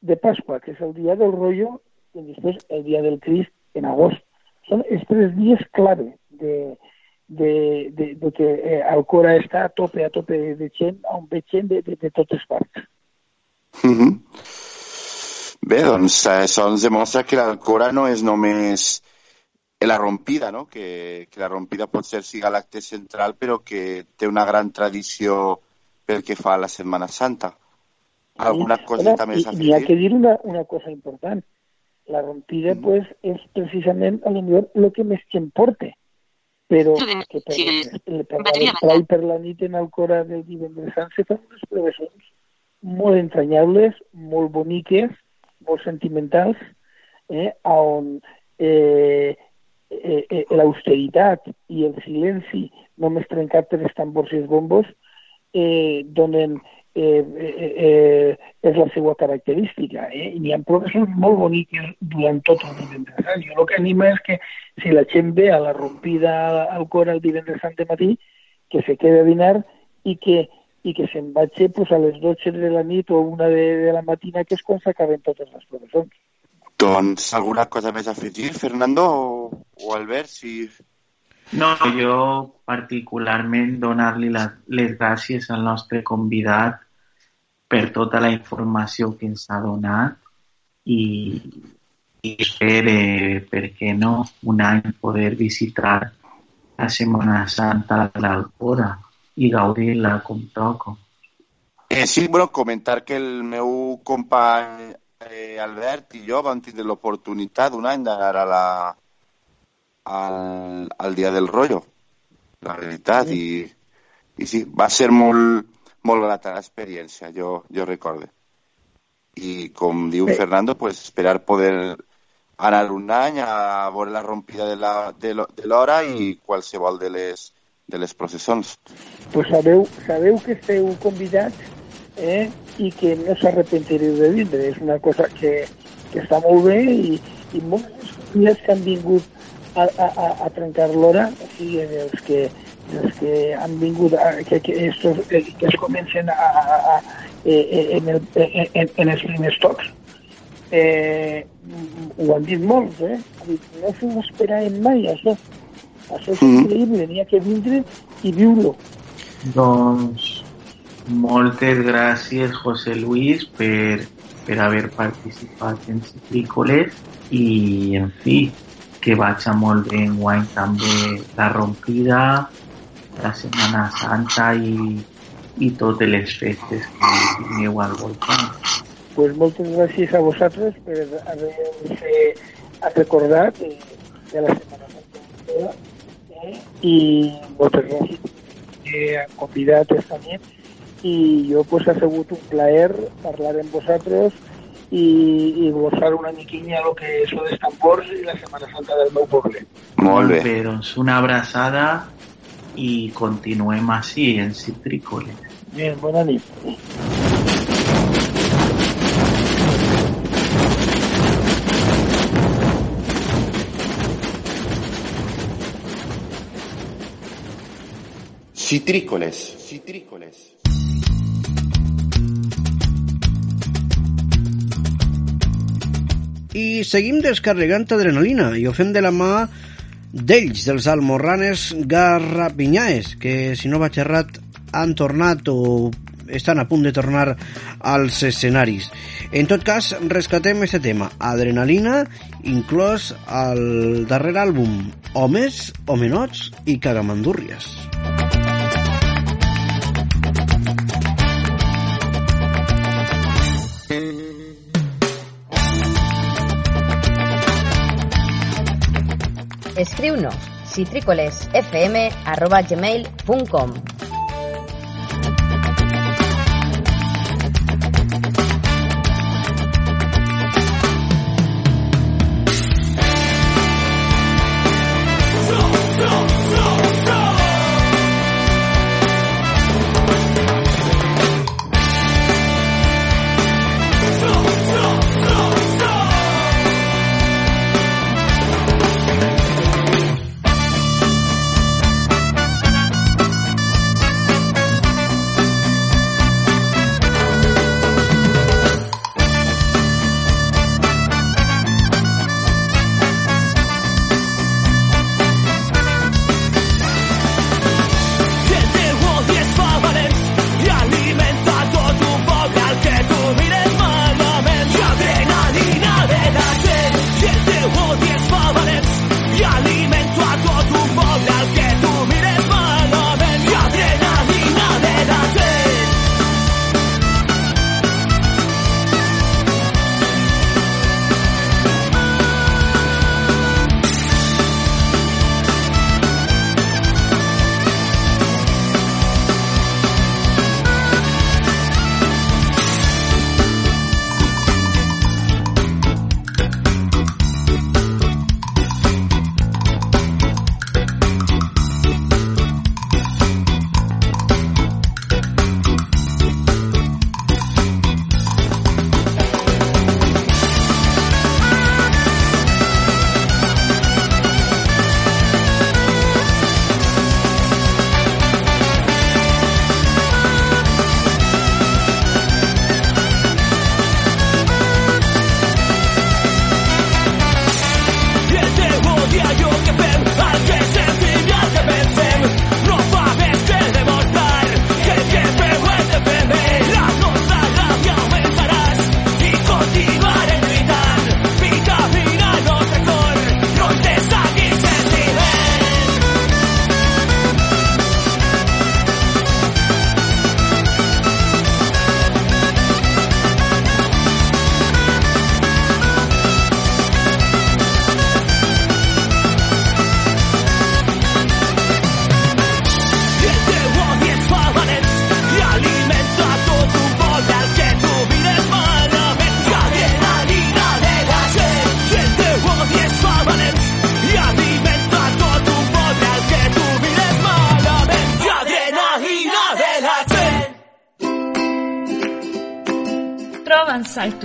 de Pasqua, que és el dia del rollo, i després el dia del Crist en agost. Són els tres dies clave de, de, de, de que eh, Alcora està a tope, a tope de gent, on ve gent de, de, de totes parts. Mhm. Bé, doncs eh, això ens demostra que l'Alcora no és només la rompida, no? que, que la rompida pot ser siga l'acte central, però que té una gran tradició pel que fa a la Setmana Santa. Alguna coseta Home, més i, a i hi ha que dir una, una cosa important. La rompida, pues, és precisament, a lo millor, el que més gent porte. Però que per, per, per vesprà i per la nit en Alcora del divendres sant se fan unes previsions molt entranyables, molt boniques, molt sentimentals, eh, on eh, eh, eh, l'austeritat i el silenci només trencat per tambors i els bombos eh, donen eh, eh, eh, és la seva característica. Eh? I n'hi ha professors molt boniques durant tot el divendres sant. Jo el que anima és que si la gent ve a la rompida al cor el divendres sant de matí, que se quede a dinar i que i que se'n vagi pues, a les 12 de la nit o una de, de la matina, que és quan s'acaben totes les professors. Doncs alguna cosa més a afegir, Fernando o, o Albert? Si... No, jo particularment donar-li les gràcies al nostre convidat per tota la informació que ens ha donat i, i espero, per què no, un any poder visitar la Setmana Santa de l'Alcora. I gaudir-la com toca. Eh, sí, bueno, comentar que el meu company eh, Albert i jo vam tindre l'oportunitat un any d'anar a la, al, al Dia del Rollo, la veritat, i, i sí, va ser molt, molt grata l'experiència, jo, jo recorde. I com diu Fernando, pues esperar poder anar un any a veure la rompida de la- de lo- de l'hora i qualsevol de les, de les processons. pues sabeu, sabeu que esteu convidats eh, i que no s'arrepentireu de vindre. És una cosa que, que està molt bé i, i molts convidats que han vingut a, a, a, trencar l'hora, o sigui, els que, els que han vingut, a, que, que, estos, eh, que es comencen a, a, a, eh, en, el, en, en, els primers tocs, eh, ho han dit molts, eh? No s'ho esperàvem mai, això. Això és increïble, n'hi ha que vindre i viure-lo. Doncs moltes gràcies, José Luis, per, per haver participat en Citrícoles i, en fi, que vaig molt bé enguany també la rompida, la Setmana Santa i, i totes les festes que tingueu al voltant. pues moltes gràcies a vosaltres per haver-nos eh, recordat de, de la Setmana Santa eh? I moltes gràcies eh, convidat esta nit i jo pues ha sigut un plaer parlar amb vosaltres i, i gozar una miquilla lo que són els tambors i la Setmana Santa del meu poble. Molt bé. bé doncs una abraçada i continuem així en Citrícoles. Bien, bona nit. Citrícoles, citrícoles. I seguim descarregant adrenalina i ho fem de la mà d'ells, dels almorranes garrapinyaes, que si no vaig errat han tornat o estan a punt de tornar als escenaris. En tot cas, rescatem aquest tema, adrenalina, inclòs al darrer àlbum, Homes, Homenots i Cagamandúrries. Escriu-nos Escríblo, citrícoles fm arroba gmail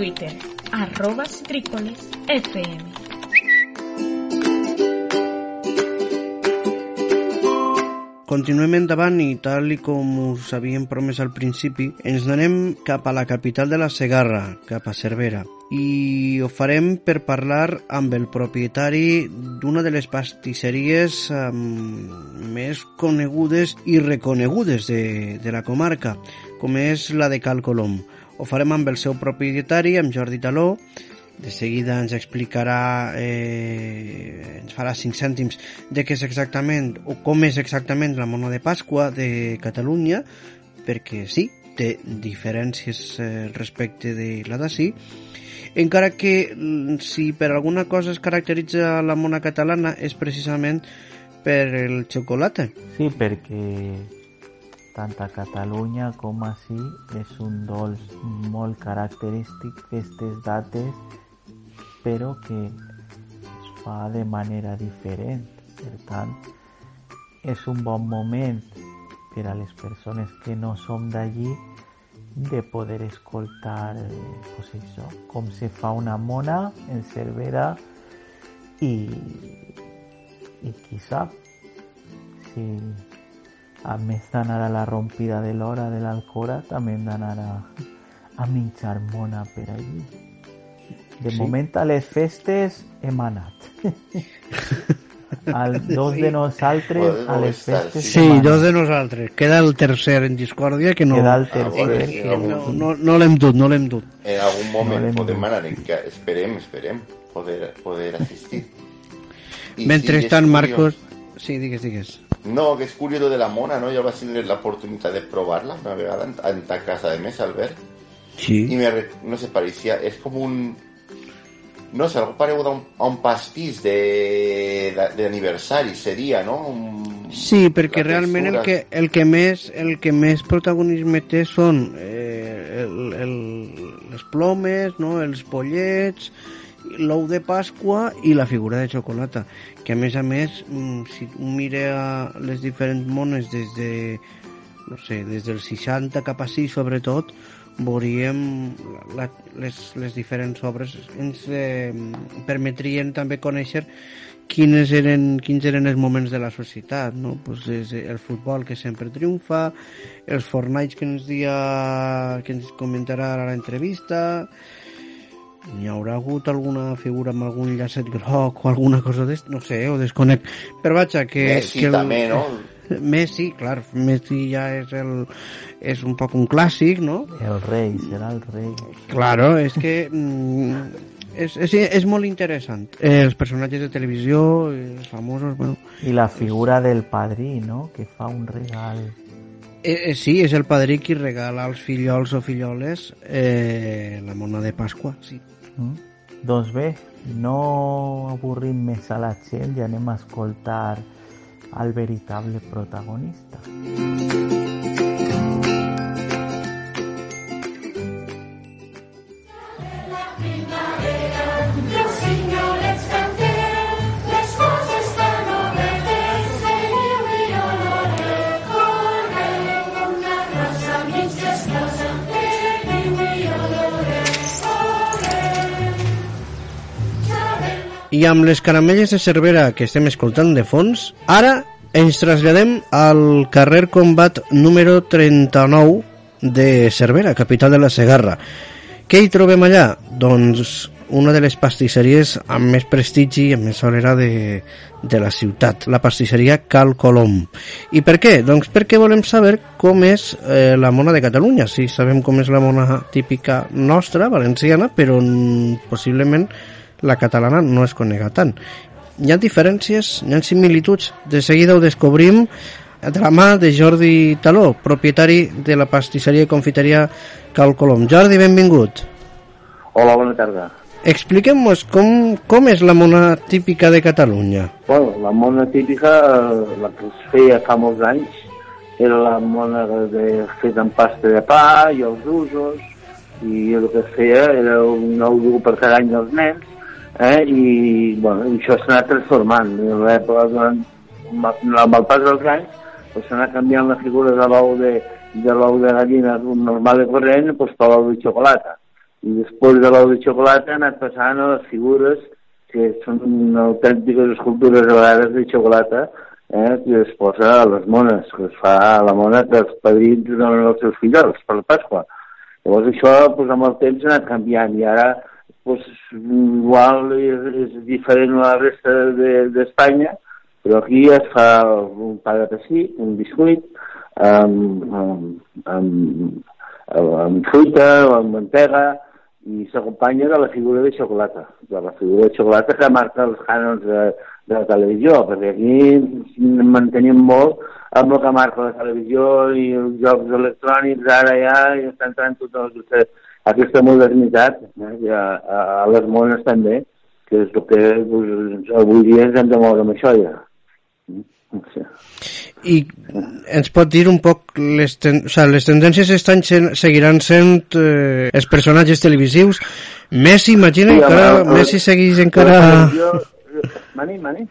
Twitter, arroba FM. Continuem endavant i tal i com us havíem promès al principi, ens anem cap a la capital de la Segarra, cap a Cervera. I ho farem per parlar amb el propietari d'una de les pastisseries um, més conegudes i reconegudes de, de la comarca, com és la de Cal Colom. Ho farem amb el seu propietari, amb Jordi Taló, de seguida ens explicarà, eh, ens farà 5 cèntims de què és exactament o com és exactament la mona de Pasqua de Catalunya, perquè sí, té diferències eh, respecte de la d'ací, encara que mm, si per alguna cosa es caracteritza la mona catalana és precisament per el xocolata. Sí, perquè tant a Catalunya com així és un dolç molt característic d'aquestes dates però que es fa de manera diferent. Per tant, és un bon moment per a les persones que no som d'allí de poder escoltar pues això, com se fa una mona en Cervera i, i qui si a més d'anar a la rompida de l'hora de l'Alcora també hem d'anar a, a menjar mona per allí. De Sí. moment a les festes hem anat. *laughs* Al dos de nosaltres a les festes Sí, hem anat. dos de nosaltres. Queda el tercer en discòrdia que no, Queda el tercer, que que no, no, no l'hem dut, no l'hem dut. En algun moment l'hem podem anar, que esperem, esperem poder, poder assistir. I Mentrestant, sí, és Marcos... Sí, digues, digues. No, que és curiós lo de la mona, no? Jo vaig tenir l'oportunitat de provar-la una vegada en, en ta casa de més, Albert. Sí. I me, no sé, parecía, és com un... No sé, algo parecido a un, a un pastís de, de, de aniversari, seria, no? Un, Sí, perquè la realment el que, el que més el que més protagonisme té són eh, el, el, les plomes, no? els pollets, l'ou de Pasqua i la figura de xocolata, que a més a més, mm, si mira les diferents mones des de no sé, des del 60 cap a 6 sobretot, veuríem la, les, les diferents obres ens eh, permetrien també conèixer quines eren, quins eren els moments de la societat, no? Pues des el futbol que sempre triomfa, els Fortnite que ens dia, que ens comentarà ara l'entrevista, n'hi haurà hagut alguna figura amb algun llacet groc o alguna cosa d'est, no sé, ho desconec. Però vaja, que... Messi que també, no? *laughs* Messi, clar, Messi ja és, el, és un poc un clàssic, no? El rei, serà el rei. Claro, és que mm, és, és, és molt interessant. Eh, els personatges de televisió, els famosos, bueno... I la figura del padrí, no?, que fa un regal. Eh, eh, sí, és el padrí qui regala als fillols o filloles eh, la mona de Pasqua, sí. Mm? Doncs bé, no avorrim més a la gent i anem a escoltar al veritable protagonista. Los I amb les caramelles de Cervera que estem escoltant de fons, ara ens traslladem al carrer Combat número 39 de Cervera, capital de la Segarra. Què hi trobem allà? Doncs una de les pastisseries amb més prestigi i amb més solera de, de la ciutat, la pastisseria Cal Colom. I per què? Doncs perquè volem saber com és eh, la mona de Catalunya. Sí, sabem com és la mona típica nostra, valenciana, però possiblement la catalana no es conega tant. Hi ha diferències, hi ha similituds. De seguida ho descobrim de la mà de Jordi Taló, propietari de la pastisseria i confiteria Cal Colom. Jordi, benvingut. Hola, bona tarda. Expliquem-nos com, com és la mona típica de Catalunya. Bueno, la mona típica, eh, la que es feia fa molts anys, era la mona de, feta amb pasta de pa i els usos, i el que es feia era un dur per cada any dels nens, eh? i bueno, això s'ha anat transformant. Durant, amb el pas dels anys, pues, s'ha anat canviant la figura de l'ou de, de de gallina normal i corrent pues, per l'ou de xocolata. i després de l'ou de xocolata ha anat passant a les figures que són autèntiques escultures a vegades de xocolata eh, que es posa a les mones, que es fa a la mona que els padrins donen als seus fills per la Pasqua. Llavors això doncs, amb el temps ha anat canviant i ara doncs, igual és, és diferent a la resta de- d'Espanya, però aquí es fa un pa de pessic, un biscuit, amb, amb, amb, amb fruita amb mantega, i s'acompanya de la figura de xocolata, de la figura de xocolata que marca els cànons de, de la televisió, perquè aquí mantenim molt amb el que marca la televisió i els jocs electrònics, ara ja i està entrant tota aquesta, aquesta modernitat, eh, i a, a, les mones també, que és el que doncs, avui dia ens hem de moure amb això ja. Sí. I ens pot dir un poc les, ten... o sea, les tendències estan sen... seguiran sent eh, els personatges televisius Messi, imagina, Sí, encara, el- Messi segueix encara... Mani, mani.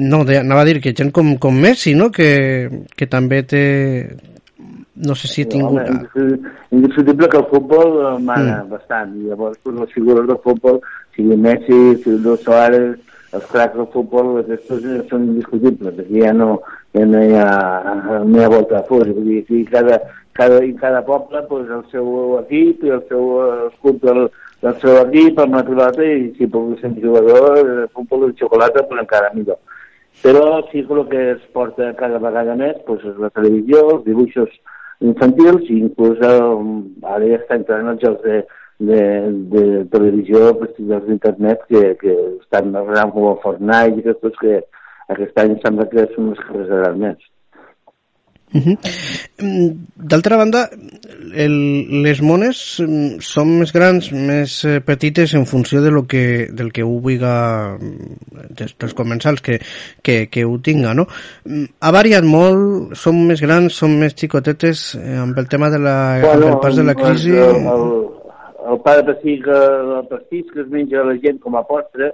No, anava a dir que gent com, com Messi, no?, que, que també té... No sé si ha tingut... Home, indis- indiscutible que el futbol eh, mana mm. bastant, i llavors pues, les figures del futbol, sigui Messi, sigui Suárez, els cracs del futbol, aquests eh, són indiscutibles, aquí ja no, ja no hi ha, no hi ha volta a fora, vull dir, aquí cada, cada, i cada poble pues, el seu equip i el seu eh, escut del, del seu equip la pilota i si pugui ser jugador de futbol de xocolata pues encara millor. Però sí que el que es porta cada vegada més pues, és la televisió, els dibuixos infantils i inclús eh, ara ja està entrant els jocs de, de, de televisió dels d'internet que, que estan arreglant com el Fortnite i aquests que aquest any sembla que són els que més. Uh -huh. D'altra banda, el, les mones mm, són més grans, més eh, petites en funció de lo que, del que ho vulga mm, des, dels comensals que, que, que ho tinga, no? Mm, Ha variat molt, són més grans, són més xicotetes eh, amb el tema de la, amb el pas de la crisi... El, el, el pa de pastís, el pastís que es menja la gent com a postre,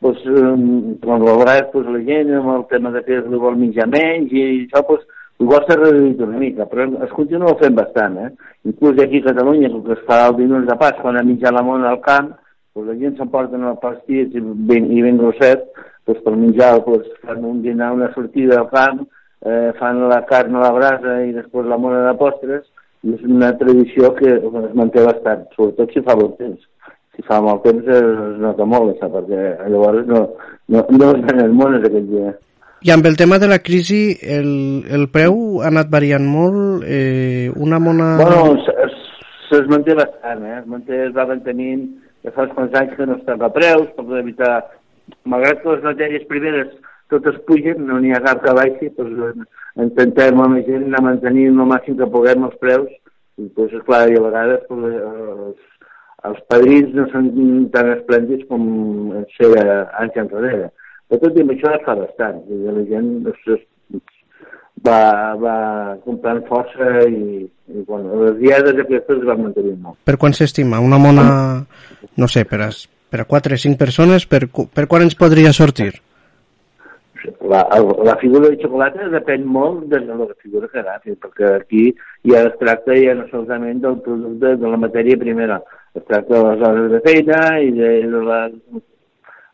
doncs, eh, quan a vegades doncs, la gent amb el tema de que es vol menjar menys i això doncs, igual s'ha reduït una mica, però es continua fent bastant, eh? Inclús aquí a Catalunya, com que es fa el dilluns de pas, quan a menjar la mona al camp, doncs la gent s'emporten el pastís i ben, i ben grosset, doncs per menjar, doncs fan un dinar, una sortida al camp, eh, fan la carn a la brasa i després la mona de postres, i és una tradició que es manté bastant, sobretot si fa bon temps. Si fa mal temps es, es nota molt, això, perquè llavors no, no, no es venen mones aquell dia. I amb el tema de la crisi, el, el preu ha anat variant molt, eh, una mona... Bueno, es, es, manté bastant, eh? Es manté, es va mantenint ja fa uns anys que no es toca preus per evitar, malgrat que les matèries primeres totes pugen, no n'hi ha cap que baixi, doncs intentem amb la gent anar mantenint el màxim que puguem els preus, i doncs, esclar, i a vegades doncs, els, els padrins no són tan esplèndids com ser anys enrere. Però tot i això es fa bastant, i la gent doncs, va, va comprant força i, i bueno, les diades aquestes es van mantenir molt. Per quan s'estima? Una mona, no sé, per a, per a 4 o 5 persones, per, per quan ens podria sortir? La, la figura de xocolata depèn molt de la figura que agafi, perquè aquí ja es tracta ja no solament del producte, de la matèria primera, es tracta de les hores de feina i de, de la,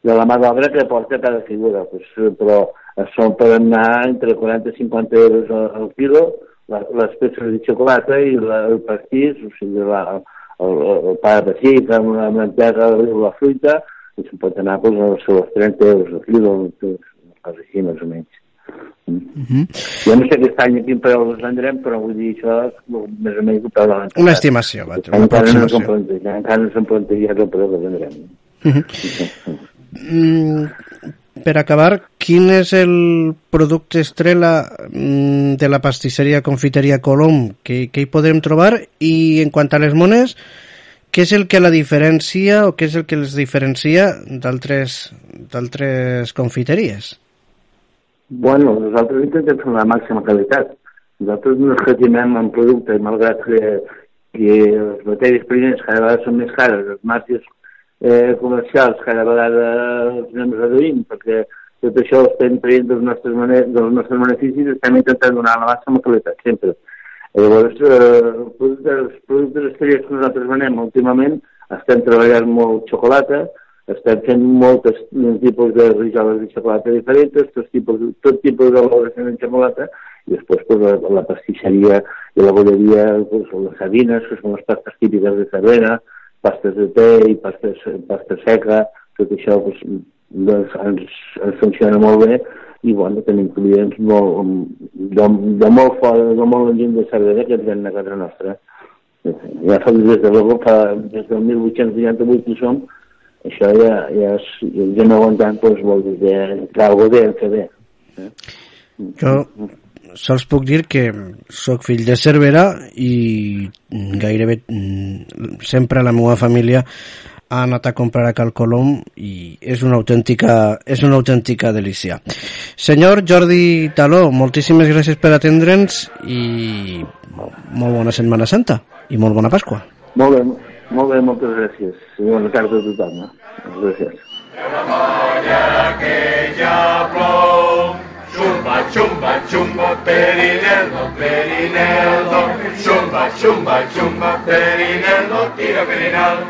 de la mà d'obra que porta cada figura, pues, però això poden anar entre 40 i 50 euros al, quilo, la, les peces de xocolata i la, el pastís, o sigui, la, el, el pa de pessic amb la mantega la fruita, i se'n pot anar pues, als seus 30 euros al quilo, cosa així, més o menys. Uh -huh. Jo no sé aquest any a quin preu els vendrem, però vull dir, això és més o menys el preu de l'any. Una estimació, vaig, una Encara no aproximació. encara no s'han plantejat el preu que vendrem. Uh -huh. Mm, per acabar, quin és el producte estrella mm, de la pastisseria confiteria Colom que, que hi podrem trobar i en quant a les mones què és el que la diferencia o què és el que les diferencia d'altres confiteries? Bueno, nosaltres intentem fer la màxima qualitat. Nosaltres no escatimem en producte, malgrat que, que les matèries primeres cada vegada són més cares, les marques eh, comercials cada vegada els anem reduint, perquè tot això ho estem traient dels nostres, dels nostres beneficis i estem intentant donar la màxima qualitat, sempre. Llavors, eh, els productes, estrelles que nosaltres venem últimament estem treballant molt xocolata, estem fent moltes tipus de rijoles de xocolata diferents, tot tipus, tot tipus d'elaboració de xocolata, i després pues, la, la pastisseria i la bolleria, pues, les sabines, que són les pastes típiques de Cervera, pastes de té i pastes, pasta seca, tot això pues, doncs, ens, ens funciona molt bé i bueno, tenim clients molt, de, de molt fora, de molt lluny de Cervera que ens venen a casa nostra. Ja fa des de luego, fa, des del 1888 que som, això ja, ja, és, ja no aguantant, doncs vol dir que, que algo de fer bé. Eh? Jo sols puc dir que sóc fill de Cervera i gairebé mm, sempre la meva família ha anat a comprar a Cal Colom i és una autèntica, és una autèntica delícia. Senyor Jordi Taló, moltíssimes gràcies per atendre'ns i molt bona Setmana Santa i molt bona Pasqua. Molt bé, molt bé, moltes gràcies. I bona tarda a tothom. Eh? Gràcies. Una molla que ja plou Chumba, chumba, chumba, perinello, perinello Chumba, chumba, chumba, perinello, tira perinal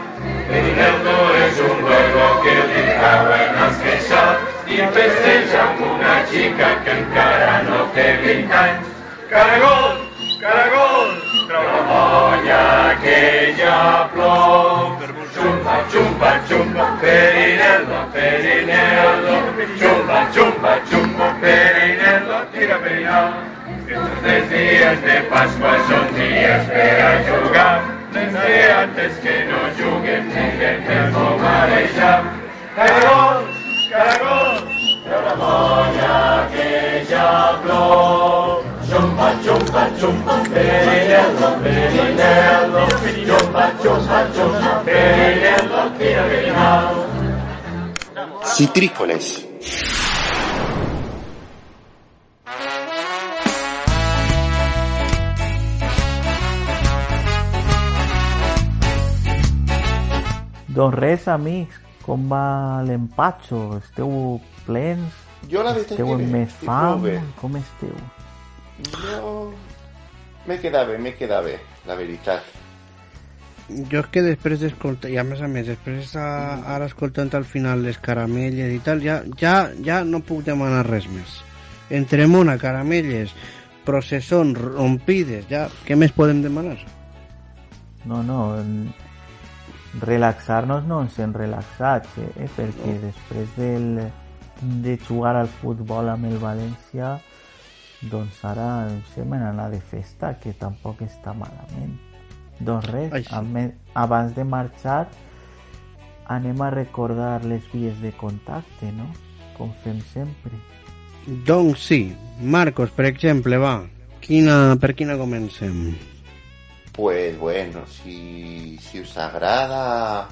Perinello és un juego que li cauen els queixals i festeja amb una xica que encara no té 20 anys. Caragol, caragol, trau la molla que ja plou. Chumba, chumba, perinello, perinello, chumba, chumba, chumba, perinello, tira perinal. Estos días de Pascua son días per a jugar, desde antes que no juguen juguem el marejar. Caragol, caragol, treu la molla que ja plou. Jumba, jumba, jumba, Perinello, Perinello, jumba, jumba, jumba, Perinello, Perinello. Citrícolas. Don Reza Mix, comba l'empatxo, esteu plens, Yo la esteu en més fam, com esteu? Jo... Me queda bé, me queda bé, la veritat. Jo és que després d'escoltar, i a més a més, després a, ara escoltant al final les caramelles i tal, ja, ja, ja no puc demanar res més. Entre mona, caramelles, processons, rompides, ja, què més podem demanar? No, no, relaxar-nos no ens hem relaxat, eh? perquè després del, de jugar al futbol amb el València, doncs ara sem en anar de festa, que tampoc està malament. Doncs res, Ai, abans de marxar, anem a recordar les vies de contacte, no? Com fem sempre. Doncs sí, Marcos, per exemple, va, quina, per quina comencem? Pues bueno, si, si us agrada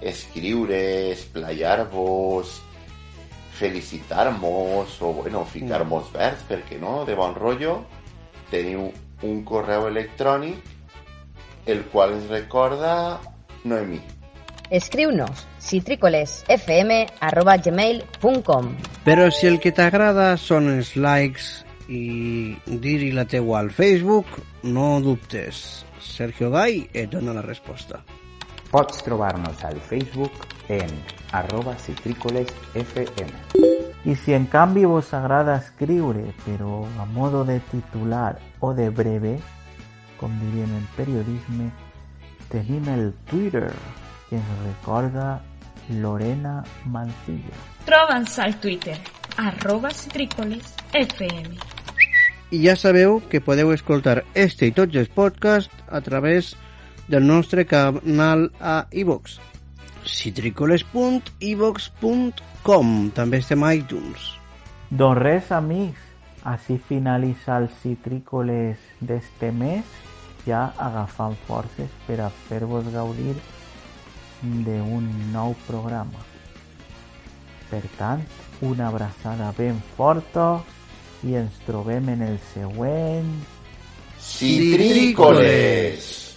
escriure, esplayar-vos, felicitar-nos o bueno, ficar-nos verds, per què no, de bon rotllo, teniu un correu electrònic el qual ens recorda Noemí. Escriu-nos citricolesfm.gmail.com Però si el que t'agrada són els likes i dir-hi la teua al Facebook, no dubtes. Sergio Gai et dona la resposta. Pots trobar-nos al Facebook en arroba citrícolesfm. I si en canvi vos agrada escriure, però a modo de titular o de breve, com diríem en periodisme, tenim el Twitter, que ens recorda Lorena Mancilla. Troba'ns al Twitter, arroba citrícolesfm. I ja sabeu que podeu escoltar este i tots els podcasts a través del nostre canal a iVox. citricoles.ivox.com També estem a iTunes. Doncs res, amics, així finalitza el Citrícoles d'este mes, ja agafant forces per a fer-vos gaudir d'un nou programa. Per tant, una abraçada ben forta i ens trobem en el següent... Citrícoles!